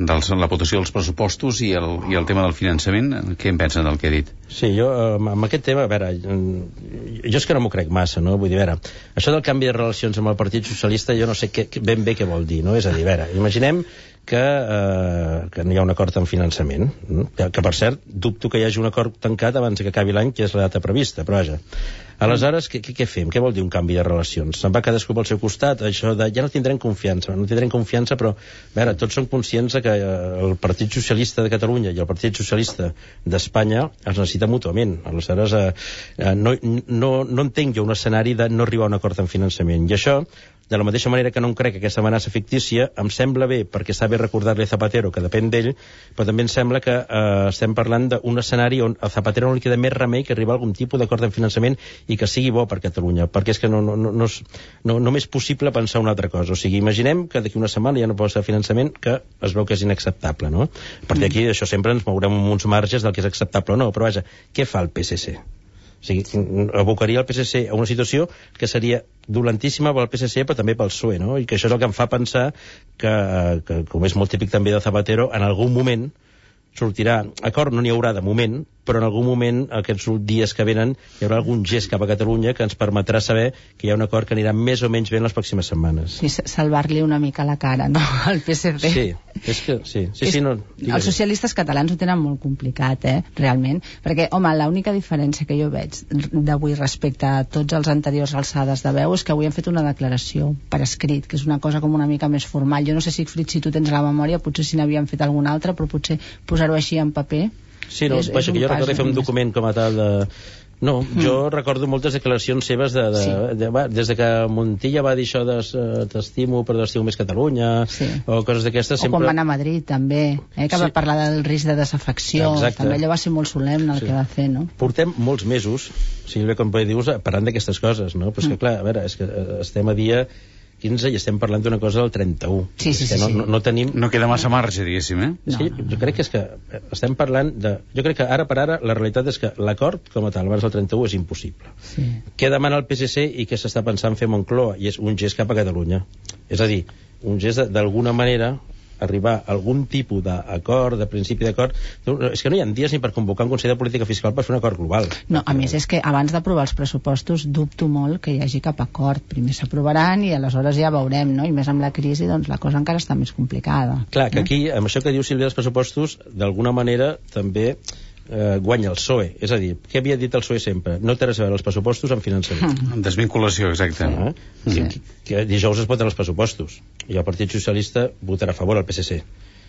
del, la votació dels pressupostos i el, i el tema del finançament, què en pensen del que he dit? Sí, jo amb, amb aquest tema, a veure, jo és que no m'ho crec massa, no? Vull dir, a veure, això del canvi de relacions amb el Partit Socialista jo no sé què, ben bé què vol dir, no? És a dir, a veure, imaginem que, eh, que no hi ha un acord en finançament, no? que, que per cert, dubto que hi hagi un acord tancat abans que acabi l'any, que és la data prevista, però vaja. Aleshores, què, què, fem? Què vol dir un canvi de relacions? Se'n va cadascú pel seu costat? Això de ja no tindrem confiança, no tindrem confiança, però, a veure, tots som conscients que eh, el Partit Socialista de Catalunya i el Partit Socialista d'Espanya es necessita mútuament. Aleshores, eh, eh, no, no, no entenc jo un escenari de no arribar a un acord en finançament. I això de la mateixa manera que no em crec aquesta amenaça fictícia, em sembla bé, perquè està bé recordar-li a Zapatero, que depèn d'ell, però també em sembla que eh, estem parlant d'un escenari on a Zapatero no li queda més remei que arribar a algun tipus d'acord en finançament i que sigui bo per Catalunya, perquè és que no, no, no, no, és, no, no és possible pensar una altra cosa. O sigui, imaginem que d'aquí una setmana ja no pot ser finançament que es veu que és inacceptable, no? Partir d'aquí, això sempre ens mourem amb uns marges del que és acceptable o no, però vaja, què fa el PSC? O sigui, abocaria el PSC a una situació que seria dolentíssima pel PSC però també pel PSOE, no? I que això és el que em fa pensar que, que com és molt típic també de Zapatero, en algun moment sortirà, acord, no n'hi haurà de moment, però en algun moment, aquests dies que venen, hi haurà algun gest cap a Catalunya que ens permetrà saber que hi ha un acord que anirà més o menys bé en les pròximes setmanes. I salvar-li una mica la cara, no?, al PSC. Sí, és que, sí, sí, és, sí no, els socialistes catalans ho tenen molt complicat, eh, realment, perquè, home, l'única diferència que jo veig d'avui respecte a tots els anteriors alçades de veu és que avui han fet una declaració per escrit, que és una cosa com una mica més formal. Jo no sé, Sigfrid, si tu tens la memòria, potser si n'havien fet alguna altra, però potser posar-ho així en paper Sí, no, és, vaja, és que jo recordo fer un document com a tal de... No, mm. jo recordo moltes declaracions seves de, de, sí. de, de, des de que Montilla va dir això de t'estimo però t'estimo més Catalunya sí. o coses d'aquestes sempre... o quan va anar a Madrid també eh, que sí. va parlar del risc de desafecció Exacte. també allò va ser molt solemne el sí. que va fer no? portem molts mesos Sílvia, com dius, parlant d'aquestes coses no? però és que mm. clar, a veure, és que eh, estem a dia 15 i estem parlant d'una cosa del 31. Sí, sí, sí, no, sí. No, no tenim... No queda massa marge, diguéssim, eh? No, sí, jo crec que és que estem parlant de... Jo crec que ara per ara la realitat és que l'acord com a tal abans del 31 és impossible. Sí. Què demana el PSC i què s'està pensant fer Moncloa? I és un gest cap a Catalunya. És a dir, un gest d'alguna manera arribar a algun tipus d'acord, de principi d'acord, és que no hi ha dies ni per convocar un Consell de Política Fiscal per fer un acord global. No, a més és que abans d'aprovar els pressupostos dubto molt que hi hagi cap acord. Primer s'aprovaran i aleshores ja veurem, no? I més amb la crisi, doncs la cosa encara està més complicada. Clar, que aquí, amb això que diu Sílvia dels pressupostos, d'alguna manera també eh, guanya el PSOE. És a dir, què havia dit el PSOE sempre? No té res a veure els pressupostos amb finançament. Mm. Desvinculació, exacte. Ah, sí. que, que dijous es voten els pressupostos i el Partit Socialista votarà a favor al PSC.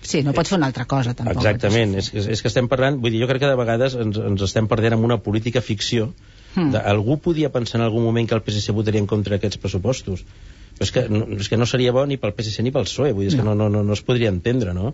Sí, no pots fer una altra cosa, tampoc. Exactament, és, és, és que estem parlant, vull dir, jo crec que de vegades ens, ens estem perdent amb una política ficció. Hmm. De, algú podia pensar en algun moment que el PSC votaria en contra d'aquests pressupostos. Però és que, no, és que no seria bo ni pel PSC ni pel PSOE, vull dir, és no. que no, no, no, no es podria entendre, no?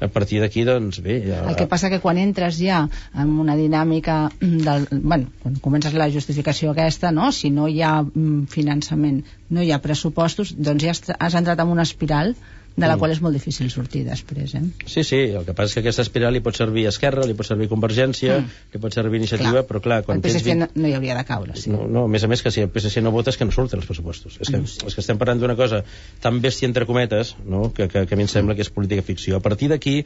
A partir d'aquí, doncs, bé... Ja... El que passa que quan entres ja en una dinàmica del... Bueno, quan comences la justificació aquesta, no? Si no hi ha mm, finançament, no hi ha pressupostos, doncs ja has entrat en una espiral de la mm. qual és molt difícil sortir després. Eh? Sí, sí, el que passa és que aquesta espiral li pot servir a Esquerra, li pot servir Convergència, mm. li pot servir Iniciativa, clar. però clar... Quan el PSC tens... no, no hi hauria de caure, sí. No, no, a més a més que si el PSC no vota és que no surten els pressupostos. És que, mm. és que estem parlant d'una cosa tan bèstia entre cometes, no? que, que, que a mi em sembla que és política ficció. A partir d'aquí,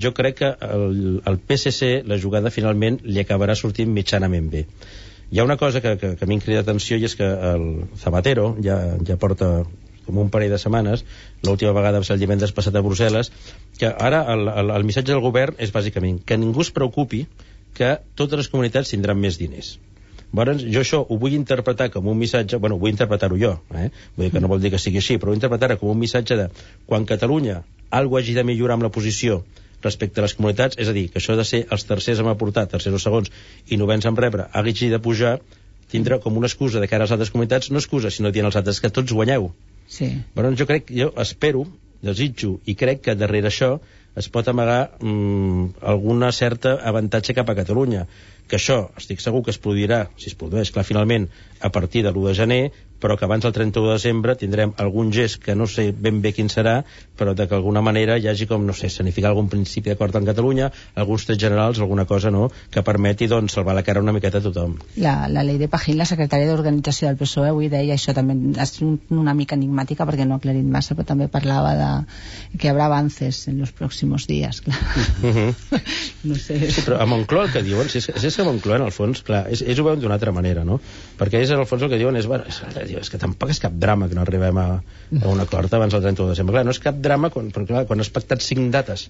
jo crec que el, el PSC, la jugada finalment li acabarà sortint mitjanament bé. Hi ha una cosa que, que, que a mi em crida atenció i és que el Zapatero ja, ja porta com un parell de setmanes, l'última vegada va ser el divendres passat a Brussel·les, que ara el, el, el missatge del govern és bàsicament que ningú es preocupi que totes les comunitats tindran més diners. Llavors, jo això ho vull interpretar com un missatge, bueno, vull interpretar-ho jo, eh? vull dir que no vol dir que sigui així, però vull interpretar-ho com un missatge de quan Catalunya algo hagi de millorar amb la posició respecte a les comunitats, és a dir, que això de ser els tercers en aportar, tercers o segons, i novens en rebre, hagi de pujar, tindrà com una excusa de cara a les altres comunitats, no excusa, sinó dient als altres que tots guanyeu. Sí. Però jo crec, jo espero, desitjo i crec que darrere això es pot amagar mm, alguna certa avantatge cap a Catalunya que això estic segur que es produirà si es produeix, clar, finalment a partir de l'1 de gener però que abans del 31 de desembre tindrem algun gest que no sé ben bé quin serà, però de que alguna manera hi hagi com, no sé, sanificar algun principi d'acord en Catalunya, alguns trets generals, alguna cosa, no?, que permeti, doncs, salvar la cara una miqueta a tothom. La, la Leire Pajín, la secretària d'Organització del PSOE, avui deia això també és un, una mica enigmàtica perquè no ha aclarit massa, però també parlava de que hi haurà avances en els pròxims dies, clar. Uh -huh. no sé. Sí, però a Moncloa el que diuen, si és, si és que a Moncloa, en el fons, clar, és, ells ho veuen d'una altra manera, no? Perquè ells, en el fons, el que diuen és, bueno, és, que tampoc és cap drama que no arribem a un acord abans del 31 de desembre. Clar, no és cap drama quan, però, clar, quan has pactat cinc dates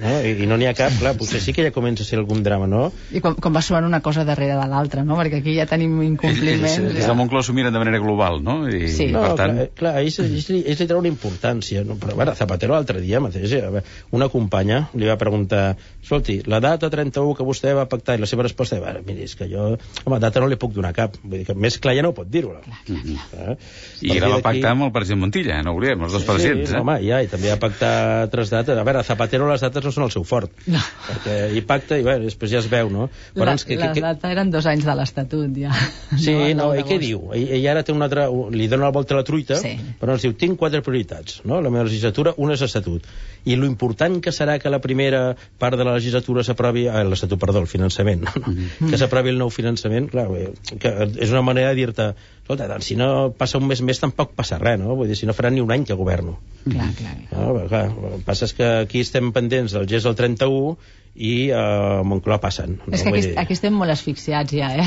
no? I, i no n'hi ha cap, clar, potser sí que ja comença a ser algun drama, no? I quan, quan va sumant una cosa darrere de l'altra, no? Perquè aquí ja tenim incompliments. Sí, des de Moncloa s'ho miren de manera global, no? I, Sí. i No, per tant... clar, clar ells, ells, li- ells li treuen importància, no? però bueno, Zapatero l'altre dia mateix, eh, una companya li va preguntar escolti, la data 31 que vostè va pactar i la seva resposta "Bueno, miri, és que jo home, data no li puc donar cap, vull dir que més clar ja no ho pot dir-ho eh? I la va pactar amb el president Montilla, no ho oblidem, els dos presidents, sí, eh? home, ja, i també va pactar altres dates. A veure, Zapatero les dates no són el seu fort. No. Perquè hi pacta i bé, després ja es veu, no? La, Llavors, que, la que, data eren dos anys de l'Estatut, ja. Sí, no, no, i què diu? Ell, ell ara té una altra... Li dona la volta a la truita, Sí. però ens diu, tinc quatre prioritats, no? La meva legislatura, una és l'Estatut. I lo important que serà que la primera part de la legislatura s'aprovi... Eh, l'Estatut, perdó, el finançament, no? Mm-hmm. que s'aprovi el nou finançament, clar, bé, que és una manera de dir-te escolta, doncs, si no passa un mes més tampoc passa res, no? Vull dir, si no farà ni un any que governo. Clar, clar. No, però, clar, el que passa és que aquí estem pendents del gest del 31 i a Moncloa passen. No? És que aquí, aquí estem molt asfixiats ja, eh?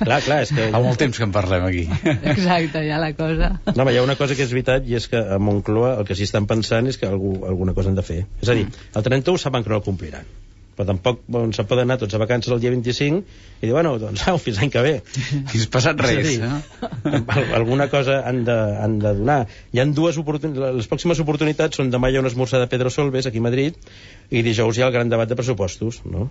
Clar, clar, és que... Fa molt temps que en parlem aquí. Exacte, ja la cosa. No, home, hi ha una cosa que és veritat i és que a Moncloa el que s'hi estan pensant és que algú, alguna cosa han de fer. És a dir, el 31 saben que no el compliran però tampoc bon, se poden anar tots a vacances el dia 25 i dir, bueno, doncs au, fins l'any que ve. Fins passat res, dir, eh? al- alguna cosa han de, han de donar. Hi han dues oportunitats, les pròximes oportunitats són demà hi ha un esmorzar de Pedro Solbes aquí a Madrid i dijous hi ha el gran debat de pressupostos, no?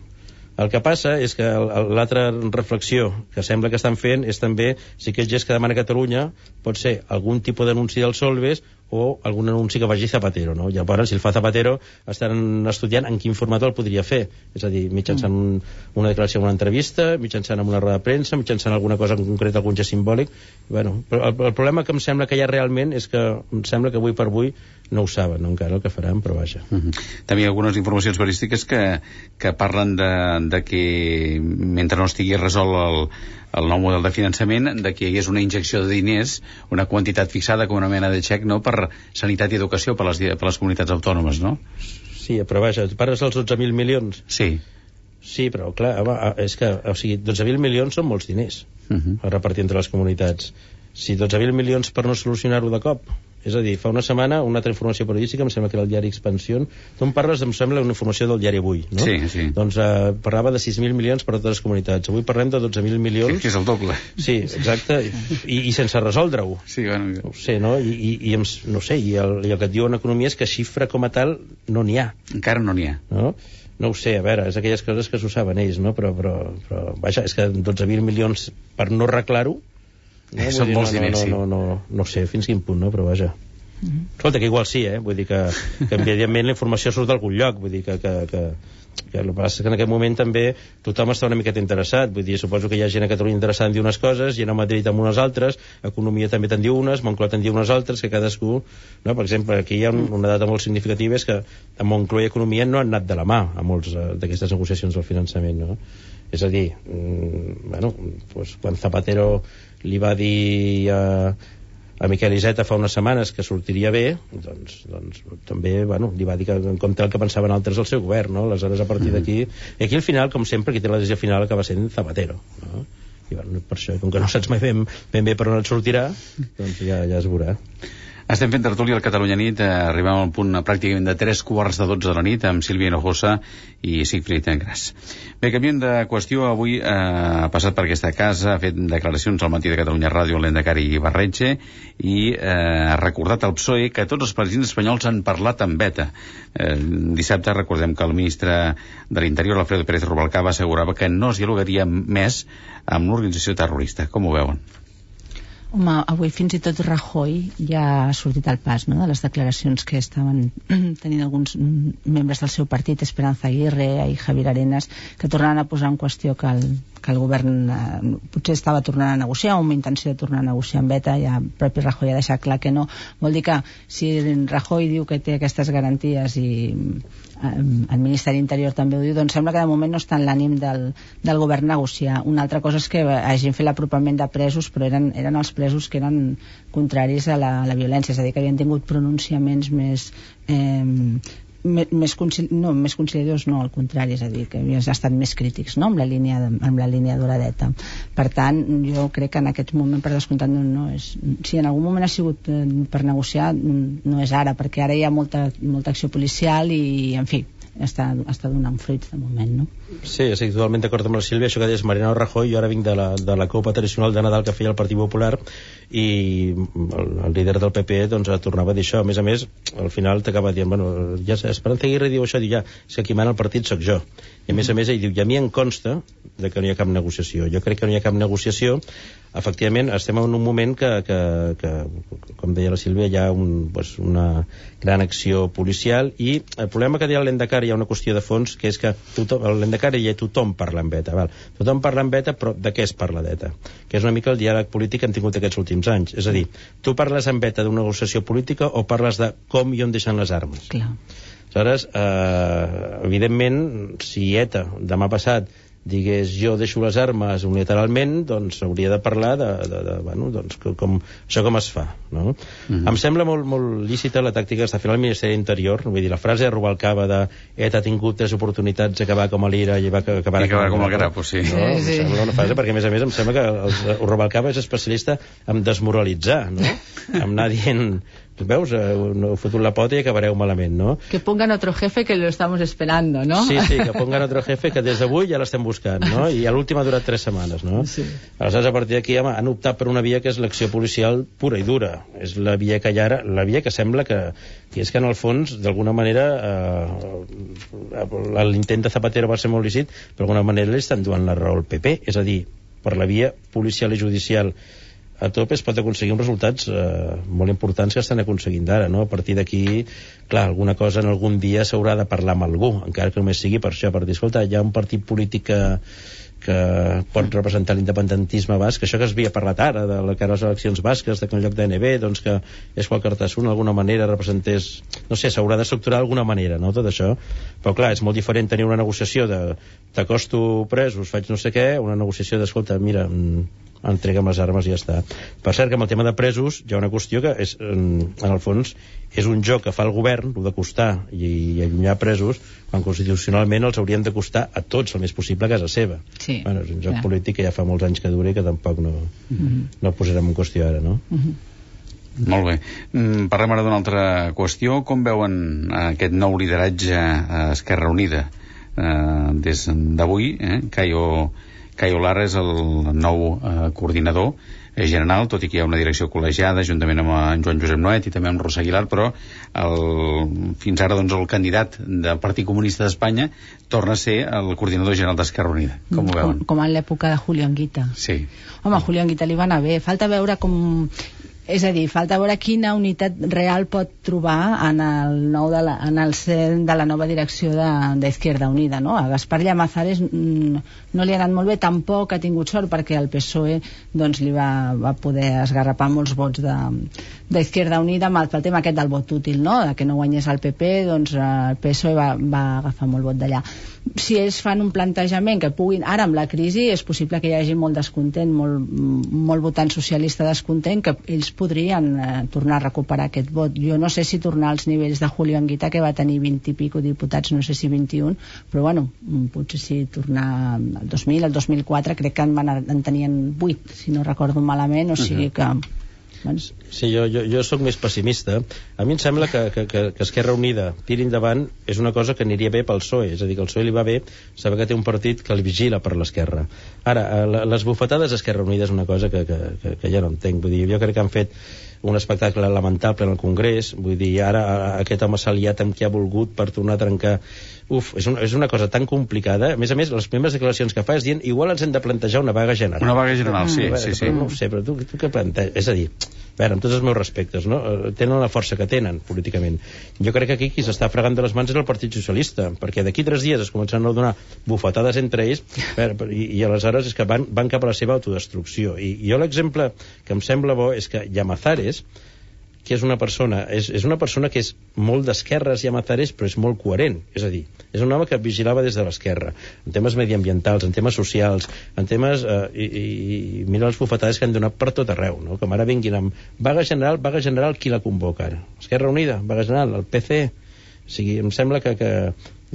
El que passa és que l'altra reflexió que sembla que estan fent és també si aquest gest que demana Catalunya pot ser algun tipus d'anunci del Solbes o algun anunci que vagi Zapatero, no? Llavors, si el fa Zapatero, estan estudiant en quin format el podria fer. És a dir, mitjançant un, una declaració en una entrevista, mitjançant en una roda de premsa, mitjançant alguna cosa en concret, algun gest simbòlic. Bueno, però el, el problema que em sembla que hi ha realment és que em sembla que avui per avui no ho saben no, encara el que faran, però vaja. Mhm. També hi ha algunes informacions periodístiques que, que parlen de, de que mentre no estigui resolt el, el nou model de finançament, de que hi hagués una injecció de diners, una quantitat fixada com una mena de xec, no?, per sanitat i educació per les, per les comunitats autònomes, no? Sí, però vaja, parles dels 12.000 milions? Sí. Sí, però clar, home, és que, o sigui, 12.000 milions són molts diners Uh -huh. a repartir entre les comunitats. Si 12.000 milions per no solucionar-ho de cop, és a dir, fa una setmana una altra informació periodística, em sembla que era el diari Expansió, tu em parles, em sembla, una informació del diari Avui, no? Sí, sí. Doncs eh, parlava de 6.000 milions per a totes les comunitats. Avui parlem de 12.000 milions. Que és el doble. Sí, exacte, i, i sense resoldre-ho. Sí, bueno... No ho sé, no? I, i, i em, no sé, i el, i el que et diu en economia és que xifra com a tal no n'hi ha. Encara no n'hi ha. No? no ho sé, a veure, és aquelles coses que s'ho saben ells, no? Però, però, però vaja, és que 12.000 milions per no arreglar-ho no? Eh, són dir, molts no, diners, no, sí. no, no, no, no sé fins quin punt, no? Però vaja. Escolta, que igual sí, eh? Vull dir que, que evidentment la informació surt d'algun lloc, vull dir que, que, que, que el que passa és que en aquest moment també tothom està una miqueta interessat, vull dir, suposo que hi ha gent a Catalunya interessada en dir unes coses, gent a Madrid amb unes altres, Economia també te'n diu unes, Moncloa te'n diu unes altres, que cadascú, no? per exemple, aquí hi ha un, una data molt significativa, és que a Moncloa i Economia no han anat de la mà a molts eh, d'aquestes negociacions del finançament, no? És a dir, mm, bueno, pues, quan Zapatero li va dir a, a Miquel Iceta fa unes setmanes que sortiria bé, doncs, doncs també bueno, li va dir que en compte el que pensaven altres del seu govern, no? aleshores a partir d'aquí i aquí al final, com sempre, qui té la decisió final acaba sent Zapatero no? i bueno, per això, com que no saps mai ben, ben bé per on et sortirà doncs ja, ja es veurà Estem fent tertúlia al Catalunya Nit, eh, arribem al punt pràcticament de 3 quarts de 12 de la nit amb Sílvia Hinojosa i Sigfrid Engras. Bé, canviem de qüestió, avui eh, ha passat per aquesta casa, ha fet declaracions al matí de Catalunya Ràdio l'Endacari Barretxe i eh, ha recordat al PSOE que tots els presidents espanyols han parlat amb beta. Eh, dissabte recordem que el ministre de l'Interior, Alfredo Pérez Rubalcaba, assegurava que no es dialogaria més amb l'organització terrorista. Com ho veuen? Home, avui fins i tot Rajoy ja ha sortit al pas no? de les declaracions que estaven tenint alguns membres del seu partit, Esperanza Aguirre i Javier Arenas, que tornaran a posar en qüestió que el, que el govern eh, potser estava tornant a negociar o amb intenció de tornar a negociar amb ETA, ja el propi Rajoy ha deixat clar que no. Vol dir que si Rajoy diu que té aquestes garanties i eh, el Ministeri Interior també ho diu, doncs sembla que de moment no està en l'ànim del, del govern negociar. Una altra cosa és que hagin fet l'apropament de presos, però eren, eren els presos que eren contraris a la, a la violència, és a dir, que havien tingut pronunciaments més eh, més, no, més conciliadors no, al contrari, és a dir, que havien estat més crítics no, amb la línia, amb la línia d'Oradeta. Per tant, jo crec que en aquest moment, per descomptat, no, no és... Si en algun moment ha sigut eh, per negociar, no és ara, perquè ara hi ha molta, molta acció policial i, en fi, està, està donant fruits de moment, no? Sí, estic totalment d'acord amb la Sílvia, això que deies Mariano Rajoy, jo ara vinc de la, de la Copa Tradicional de Nadal que feia el Partit Popular i el, el líder del PP doncs tornava a dir això, a més a més al final t'acaba dient, bueno, ja Esperanza Aguirre diu això, diu ja, si qui mana el partit sóc jo i a més a més ell diu, i a mi em consta de que no hi ha cap negociació, jo crec que no hi ha cap negociació efectivament estem en un moment que, que, que com deia la Sílvia, hi ha un, pues, una gran acció policial i el problema que deia l'Endacar hi ha una qüestió de fons que és que l'Endacar hi ha tothom parla amb ETA val? tothom parla amb ETA però de què es parla d'ETA? que és una mica el diàleg polític que hem tingut aquests últims anys és a dir, tu parles amb ETA d'una negociació política o parles de com i on deixen les armes Clar. Aleshores, eh, evidentment si ETA demà passat digués jo deixo les armes unilateralment doncs hauria de parlar de, de, de bueno, doncs, com, això com es fa no? Mm -hmm. em sembla molt, molt lícita la tàctica que està fent el Ministeri d'Interior vull dir, la frase de Rubalcaba de ETA ha tingut tres oportunitats d'acabar com a l'Ira i va acabar, I acabar com a Grapo sí. no? sí, sí. Em sembla una frase perquè a més a més em sembla que el, el Rubalcaba és especialista en desmoralitzar no? en anar dient veus, eh, no heu fotut la pota i acabareu malament, no? Que pongan otro jefe que lo estamos esperando, ¿no? Sí, sí, que pongan otro jefe que des d'avui ja l'estem buscant, no? I a l'últim ha durat tres setmanes, no? Sí. Aleshores, a partir d'aquí han optat per una via que és l'acció policial pura i dura. És la via que hi ara, la via que sembla que, que és que en el fons, d'alguna manera, eh, l'intent de Zapatero va ser molt lícit, però d'alguna manera li estan duant la raó al PP, és a dir, per la via policial i judicial a tope es pot aconseguir uns resultats eh, molt importants que estan aconseguint ara, no? A partir d'aquí, clar, alguna cosa en algun dia s'haurà de parlar amb algú, encara que només sigui per això, per dir, escolta, hi ha un partit polític que, que pot representar l'independentisme basc, això que es havia parlat ara, de la cara a les eleccions basques, de que en lloc d'ANB, doncs que és qual Cartassun d'alguna manera representés, no sé, s'haurà d'estructurar d'alguna manera, no?, tot això. Però clar, és molt diferent tenir una negociació de t'acosto presos, faig no sé què, una negociació d'escolta, mira, mm, entrega'm les armes i ja està. Per cert, que amb el tema de presos hi ha una qüestió que és, en, en el fons és un joc que fa el govern, el de costar i, i allunyar presos, quan constitucionalment els haurien de costar a tots el més possible a casa seva. Sí, bueno, és un joc clar. polític que ja fa molts anys que dura i que tampoc no, Mm -hmm. no posarem en qüestió ara, no? Mm -hmm. Molt bé. Mm, parlem ara d'una altra qüestió. Com veuen eh, aquest nou lideratge a Esquerra Unida? Eh, des d'avui, eh, Caio, Caio Lara és el nou eh, coordinador eh, general, tot i que hi ha una direcció col·legiada juntament amb en Joan Josep Noet i també amb Rosa Aguilar, però el, fins ara doncs, el candidat del Partit Comunista d'Espanya torna a ser el coordinador general d'Esquerra Unida. Com ho veuen? Com, com en l'època de Julio Anguita. Sí. Home, a Julio Anguita li va anar bé. Falta veure com... És a dir, falta veure quina unitat real pot trobar en el, nou de la, en el cent de la nova direcció d'Izquierda Unida, no? A Gaspar Llamazares mm, no li ha anat molt bé, tampoc ha tingut sort perquè el PSOE doncs, li va, va poder esgarrapar molts vots d'Izquierda Unida amb el, pel tema aquest del vot útil, no? De que no guanyés el PP, doncs el PSOE va, va agafar molt vot d'allà. Si ells fan un plantejament que puguin... Ara, amb la crisi, és possible que hi hagi molt descontent, molt, molt votant socialista descontent, que ells podrien eh, tornar a recuperar aquest vot. Jo no sé si tornar als nivells de Julio Anguita, que va tenir 20 i pico diputats, no sé si 21, però bueno, potser si tornar al 2000, al 2004, crec que en, van, en tenien 8, si no recordo malament, o sigui que Doncs... Sí, jo, jo, jo sóc més pessimista. A mi em sembla que, que, que, que Esquerra Unida tiri endavant és una cosa que aniria bé pel PSOE, és a dir, que el PSOE li va bé saber que té un partit que el vigila per l'esquerra. Ara, eh, les bufetades d'Esquerra Unida és una cosa que, que, que, que ja no entenc. Vull dir, jo crec que han fet un espectacle lamentable en el Congrés, vull dir, ara aquest home s'ha liat amb qui ha volgut per tornar a trencar Uf, és una, és una cosa tan complicada. A més a més, les primeres declaracions que fa és dient igual ens hem de plantejar una vaga general. Una vaga general, sí, veure, sí, sí. Però no sé, però tu, tu què planteges? És a dir, a veure, amb tots els meus respectes, no? Eh, tenen la força que tenen políticament. Jo crec que aquí qui s'està fregant de les mans és el Partit Socialista, perquè d'aquí tres dies es començaran a donar bufetades entre ells veure, i, i aleshores és que van, van cap a la seva autodestrucció. I, i jo l'exemple que em sembla bo és que Llamazares, que és una persona, és, és una persona que és molt d'esquerres i amazares, però és molt coherent. És a dir, és un home que vigilava des de l'esquerra, en temes mediambientals, en temes socials, en temes... Eh, i, i, mira les bufetades que han donat per tot arreu, no? Com ara vinguin amb vaga general, vaga general, qui la convoca ara? Esquerra Unida, vaga general, el PC... O sigui, em sembla que, que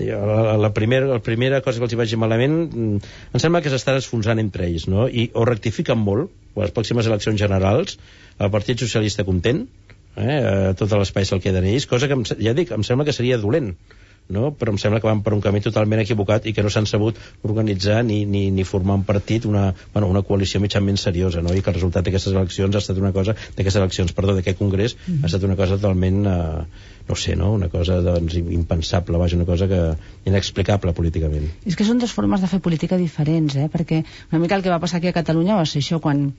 la, la, primera, la primera cosa que els hi vagi malament mm, em sembla que s'estan esfonsant entre ells no? i o rectifiquen molt a les pròximes eleccions generals el Partit Socialista content eh, tot l'espai se'l queden ells, cosa que em, ja dic, em sembla que seria dolent no? però em sembla que van per un camí totalment equivocat i que no s'han sabut organitzar ni, ni, ni formar un partit, una, bueno, una coalició mitjanment seriosa, no? i que el resultat d'aquestes eleccions ha estat una cosa, d'aquestes eleccions, perdó, d'aquest congrés, Mhm. ha estat una cosa totalment, eh, no sé, no? una cosa doncs, impensable, vaja, una cosa que inexplicable políticament. És que són dues formes de fer política diferents, eh? perquè una mica el que va passar aquí a Catalunya va ser això quan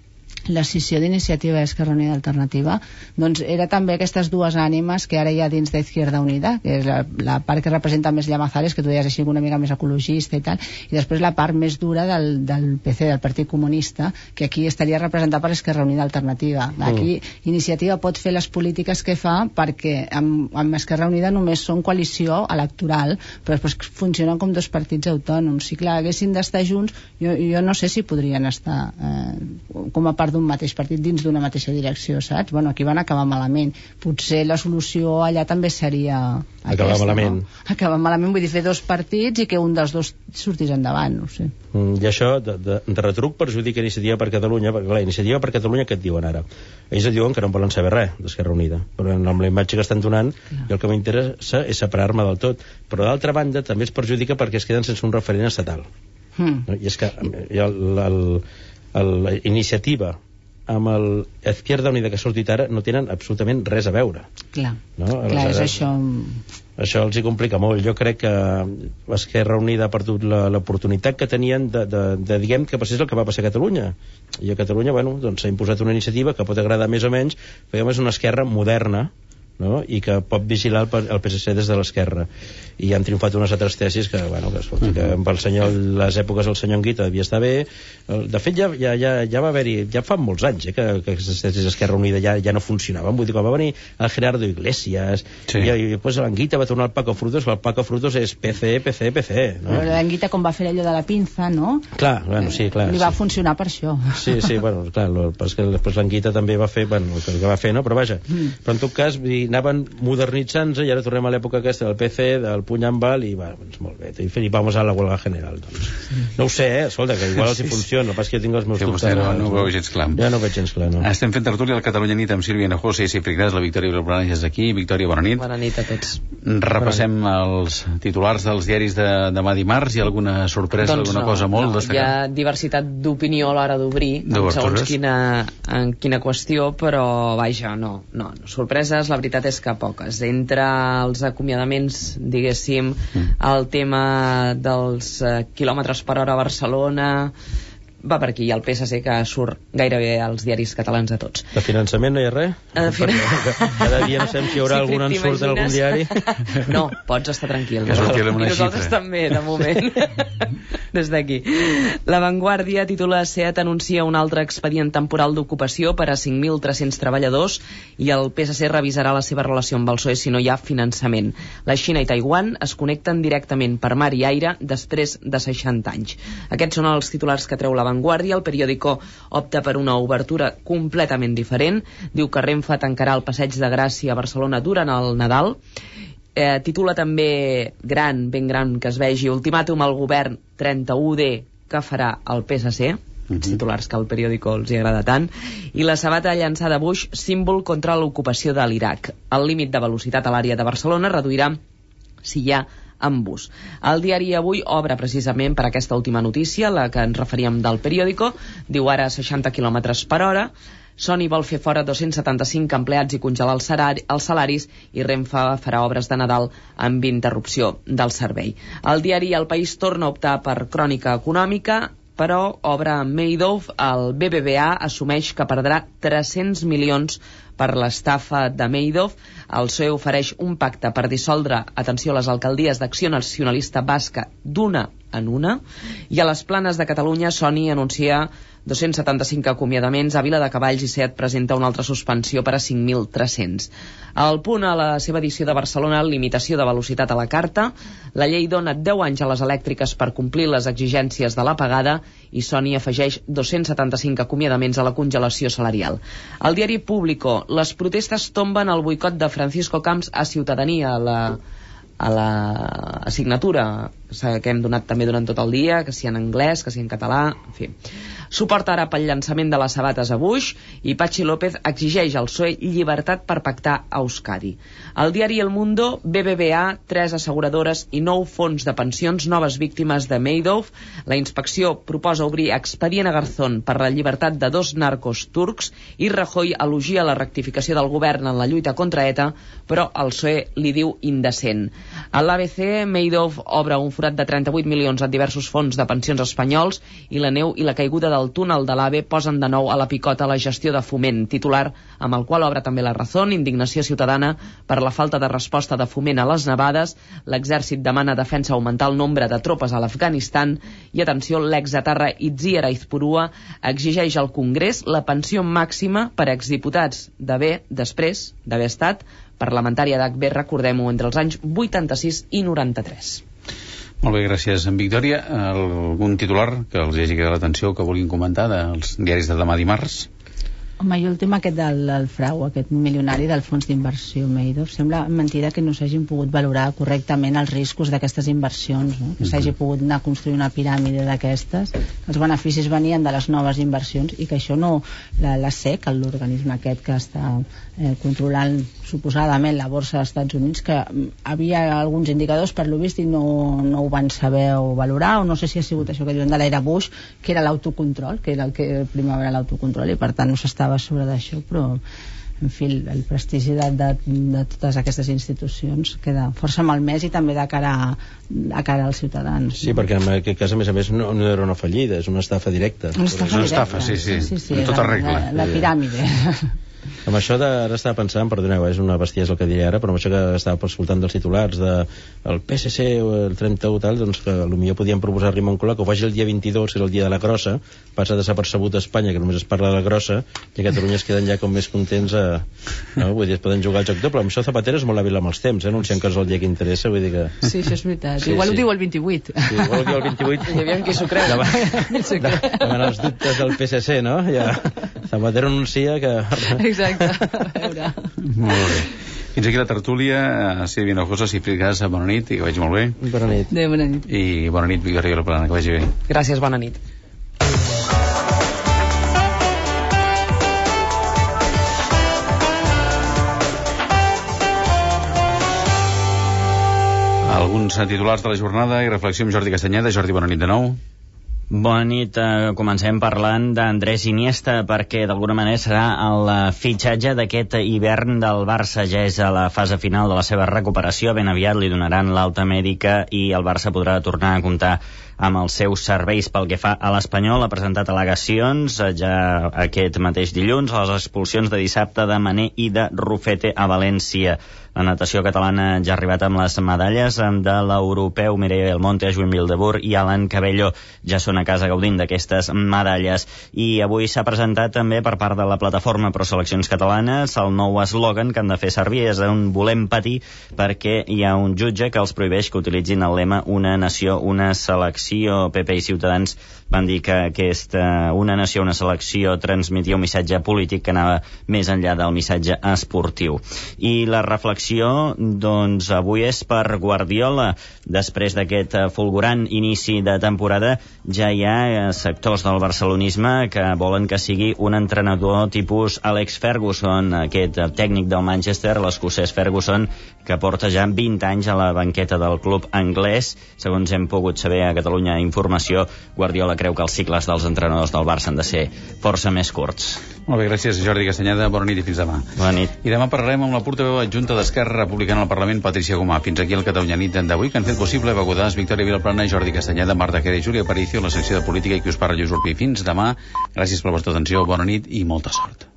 l'escissió d'iniciativa i Esquerra Unida Alternativa doncs era també aquestes dues ànimes que ara hi ha dins d'Izquierda Unida que és la, la part que representa més Llamazares que tu deies així una mica més ecologista i tal i després la part més dura del, del PC, del Partit Comunista que aquí estaria representat per Esquerra Unida Alternativa. Aquí Iniciativa pot fer les polítiques que fa perquè amb, amb Esquerra Unida només són coalició electoral però després funcionen com dos partits autònoms. Si clar haguessin d'estar junts jo, jo no sé si podrien estar eh, com a part d'un mateix partit dins d'una mateixa direcció, saps? Bueno, aquí van acabar malament. Potser la solució allà també seria Acabar aquesta, malament. No? Acabar malament, vull dir, fer dos partits i que un dels dos sortís endavant, no sé. Mm, I això, de, de, de retruc, perjudica Iniciativa per Catalunya, perquè la Iniciativa per Catalunya què et diuen ara? Ells et diuen que no en volen saber res d'Esquerra Unida, però amb la imatge que estan donant, i el que m'interessa és separar-me del tot. Però d'altra banda, també es perjudica perquè es queden sense un referent estatal. Hmm. No? I és que eh, ha el- el- el- la iniciativa amb el Izquierda Unida que ha sortit ara no tenen absolutament res a veure. Clar, No? clar, és això... això els hi complica molt. Jo crec que Esquerra Unida ha perdut la- l'oportunitat que tenien de, de, de, diguem, que passés el que va passar a Catalunya. I a Catalunya, bueno, doncs s'ha imposat una iniciativa que pot agradar més o menys, però és una esquerra moderna, no? i que pot vigilar el, el PSC des de l'esquerra i han triomfat unes altres tesis que, bueno, que, escolta, que pel senyor, les èpoques del senyor Anguita devia estar bé El- de fet ja, ja, ja, ja va haver-hi ja fa molts anys eh, que, que aquestes tesis d'Esquerra Unida ja, ja no funcionaven vull dir, quan va venir el Gerardo Iglesias Sí. i, i després l'Anguita va tornar al Paco Frutos el Paco Frutos és PC, PC, PC no? Però l'Anguita, com va fer allò de la pinza, no? clar, bueno, sí, clar Li sí. va funcionar per això. Sí, sí, bueno, clar, lo, però és que després l'Anguita també va fer, bueno, el que va fer, no? Però vaja, Mm. però en tot cas, vull dir, anaven modernitzant-se i ara tornem a l'època aquesta del PC, del puny amb val, i va, doncs molt bé, i, i vamos a la huelga general, doncs. No ho sé, eh? Escolta, que igual els hi funciona, el que jo tinc els meus dubtes. no, no ho veu gens clar. Ja no ho veig gens clar, no. Estem fent tertúlia al Catalunya Nit amb Sílvia Hinojosa i Cifri Gras, la Victòria Vilobran és aquí. Victòria, bona nit. Bona nit a tots. Repassem els titulars dels diaris de demà dimarts. Hi ha alguna sorpresa, doncs alguna no, cosa molt no, Hi destacada? ha diversitat d'opinió a l'hora d'obrir, segons quina, en quina qüestió, però vaja, no, no, no. Sorpreses, la veritat és que poques. Entre els acomiadaments, diguéssim, Mm. el tema dels eh, quilòmetres per hora a Barcelona, va per aquí, i el PSC que surt gairebé als diaris catalans a tots. De finançament no hi ha res? Eh, de finan- Perquè Cada dia no sabem si hi haurà Sí, algun en surt en algun diari. No, pots estar tranquil. Que surti amb una I nosaltres xifra. també, de moment. Des d'aquí. La Vanguardia titula SEAT anuncia un altre expedient temporal d'ocupació per a 5.300 treballadors i el PSC revisarà la seva relació amb el PSOE si no hi ha finançament. La Xina i Taiwan es connecten directament per mar i aire després de 60 anys. Aquests són els titulars que treu La Vanguardia. El periòdico opta per una obertura completament diferent. Diu que Renfe tancarà el passeig de Gràcia a Barcelona durant el Nadal. Eh, titula també gran, ben gran que es vegi, ultimàtum al govern 31D que farà el PSC els titulars que al periòdico els hi agrada tant, i la sabata llançada Bush, símbol contra l'ocupació de l'Iraq. El límit de velocitat a l'àrea de Barcelona reduirà si hi ha amb bus. El diari Avui obre precisament per aquesta última notícia, la que ens referíem del periòdico, diu ara 60 km per hora, Sony vol fer fora 275 empleats i congelar els, salari, els salaris i Renfe farà obres de Nadal amb interrupció del servei. El diari El País torna a optar per crònica econòmica, però obre Madoff, el BBVA assumeix que perdrà 300 milions per l'estafa de Madoff. El PSOE ofereix un pacte per dissoldre, atenció, les alcaldies d'acció nacionalista basca d'una en una. I a les planes de Catalunya, Sony anuncia 275 acomiadaments, a Vila de Cavalls i Set presenta una altra suspensió per a 5.300. Al punt a la seva edició de Barcelona, limitació de velocitat a la carta, la llei dona 10 anys a les elèctriques per complir les exigències de la pagada i Sony afegeix 275 acomiadaments a la congelació salarial. Al diari Público, les protestes tomben el boicot de Francisco Camps a Ciutadania, a la a la assignatura que hem donat també durant tot el dia, que si en anglès, que si en català, en fi. Suport ara pel llançament de les sabates a Bush i Pachi López exigeix al PSOE llibertat per pactar a Euskadi. El diari El Mundo, BBVA, tres asseguradores i nou fons de pensions noves víctimes de Madoff. La inspecció proposa obrir expedient a Garzón per la llibertat de dos narcos turcs i Rajoy elogia la rectificació del govern en la lluita contra ETA, però el PSOE li diu indecent. A l'ABC, Madoff obre un forat de 38 milions en diversos fons de pensions espanyols i la neu i la caiguda del túnel de l'AVE posen de nou a la picota la gestió de foment, titular amb el qual obre també la raó, indignació ciutadana per la falta de resposta de foment a les nevades, l'exèrcit demana defensa augmentar el nombre de tropes a l'Afganistan i atenció, l'exatarra Itziar Aizpurua exigeix al Congrés la pensió màxima per exdiputats d'haver, després d'haver estat parlamentària d'HB, recordem-ho, entre els anys 86 i 93. Molt bé, gràcies, en Victòria. Algun titular que els hagi quedat l'atenció que vulguin comentar dels diaris de demà dimarts? Home, jo el tema aquest del, del frau, aquest milionari del fons d'inversió Madoff, sembla mentida que no s'hagin pogut valorar correctament els riscos d'aquestes inversions, no? que s'hagi pogut anar a construir una piràmide d'aquestes, que els beneficis venien de les noves inversions i que això no, la, la SEC, l'organisme aquest que està eh, controlant suposadament la borsa dels Estats Units, que havia alguns indicadors per lo vist i no, no ho van saber o valorar, o no sé si ha sigut això que diuen de l'era Bush, que era l'autocontrol, que era el que primava era l'autocontrol i per tant no s'estava sobre d'això, però en fi, el prestigi de, de, de totes aquestes institucions queda força malmès i també de cara, a, de cara als ciutadans. Sí, perquè en aquest cas, a més a més, no, no era una fallida, és una estafa directa. Una estafa, una estafa sí, sí, sí, sí, en tota regla. La, la piràmide. Amb això de, ara estava pensant, perdoneu, és una bestiesa el que diria ara, però amb això que estava escoltant dels titulars de el PSC o el 31 tal, doncs que potser podien proposar a Moncloa que ho faci el dia 22, és el dia de la grossa, passa desapercebut a Espanya, que només es parla de la grossa, i a Catalunya es queden ja com més contents a... No? Vull dir, es poden jugar al joc doble. Amb això Zapatero és molt hàbil amb els temps, eh? anunciant que és el dia que interessa, vull dir que... Sí, això és veritat. Sí, igual sí. ho diu el 28. Sí, igual ho diu el 28. I aviam qui s'ho creu. Davant, davant els dubtes del PSC, no? Ja, Zapatero anuncia que... Exacte veure. Molt bé. Fins aquí la tertúlia. Uh, Sílvia Hinojosa, Cifri Casa, bona nit i que vagi molt bé. Bona nit. Adéu, bona nit. I bona nit, Victoria Plana, que vagi bé. Gràcies, bona nit. Alguns titulars de la jornada i reflexió amb Jordi Castanyeda. Jordi, bona nit de nou. Bona nit. Eh, comencem parlant d'Andrés Iniesta perquè d'alguna manera serà el eh, fitxatge d'aquest hivern del Barça. Ja és a la fase final de la seva recuperació. Ben aviat li donaran l'alta mèdica i el Barça podrà tornar a comptar amb els seus serveis pel que fa a l'Espanyol. Ha presentat al·legacions eh, ja aquest mateix dilluns a les expulsions de dissabte de Mané i de Rufete a València. La natació catalana ja ha arribat amb les medalles de l'europeu Mireia Belmonte, Joan Vildebur i Alan Cabello ja són a casa gaudint d'aquestes medalles. I avui s'ha presentat també per part de la plataforma Pro Seleccions Catalanes el nou eslògan que han de fer servir és un volem patir perquè hi ha un jutge que els prohibeix que utilitzin el lema una nació, una selecció CIO, PP i Ciutadans van dir que aquesta una nació, una selecció transmetia un missatge polític que anava més enllà del missatge esportiu. I la reflexió, doncs, avui és per Guardiola. Després d'aquest eh, fulgurant inici de temporada, ja hi ha eh, sectors del barcelonisme que volen que sigui un entrenador tipus Alex Ferguson, aquest eh, tècnic del Manchester, l'escocès Ferguson, que porta ja 20 anys a la banqueta del club anglès. Segons hem pogut saber a Catalunya Informació, Guardiola creu que els cicles dels entrenadors del Barça han de ser força més curts. Molt bé, gràcies Jordi Castanyeda, bona nit i fins demà. Bona nit. I demà parlarem amb la portaveu adjunta d'Esquerra Republicana al Parlament, Patricia Gomà. Fins aquí el Catalunya nit d'avui, que han fet possible Begudàs, Victòria Vilaplana, Jordi Castanyeda, Marta Quera i Júlia Aparicio, la secció de política i qui us parla Lluís Urpí. Fins demà, gràcies per la vostra atenció, bona nit i molta sort.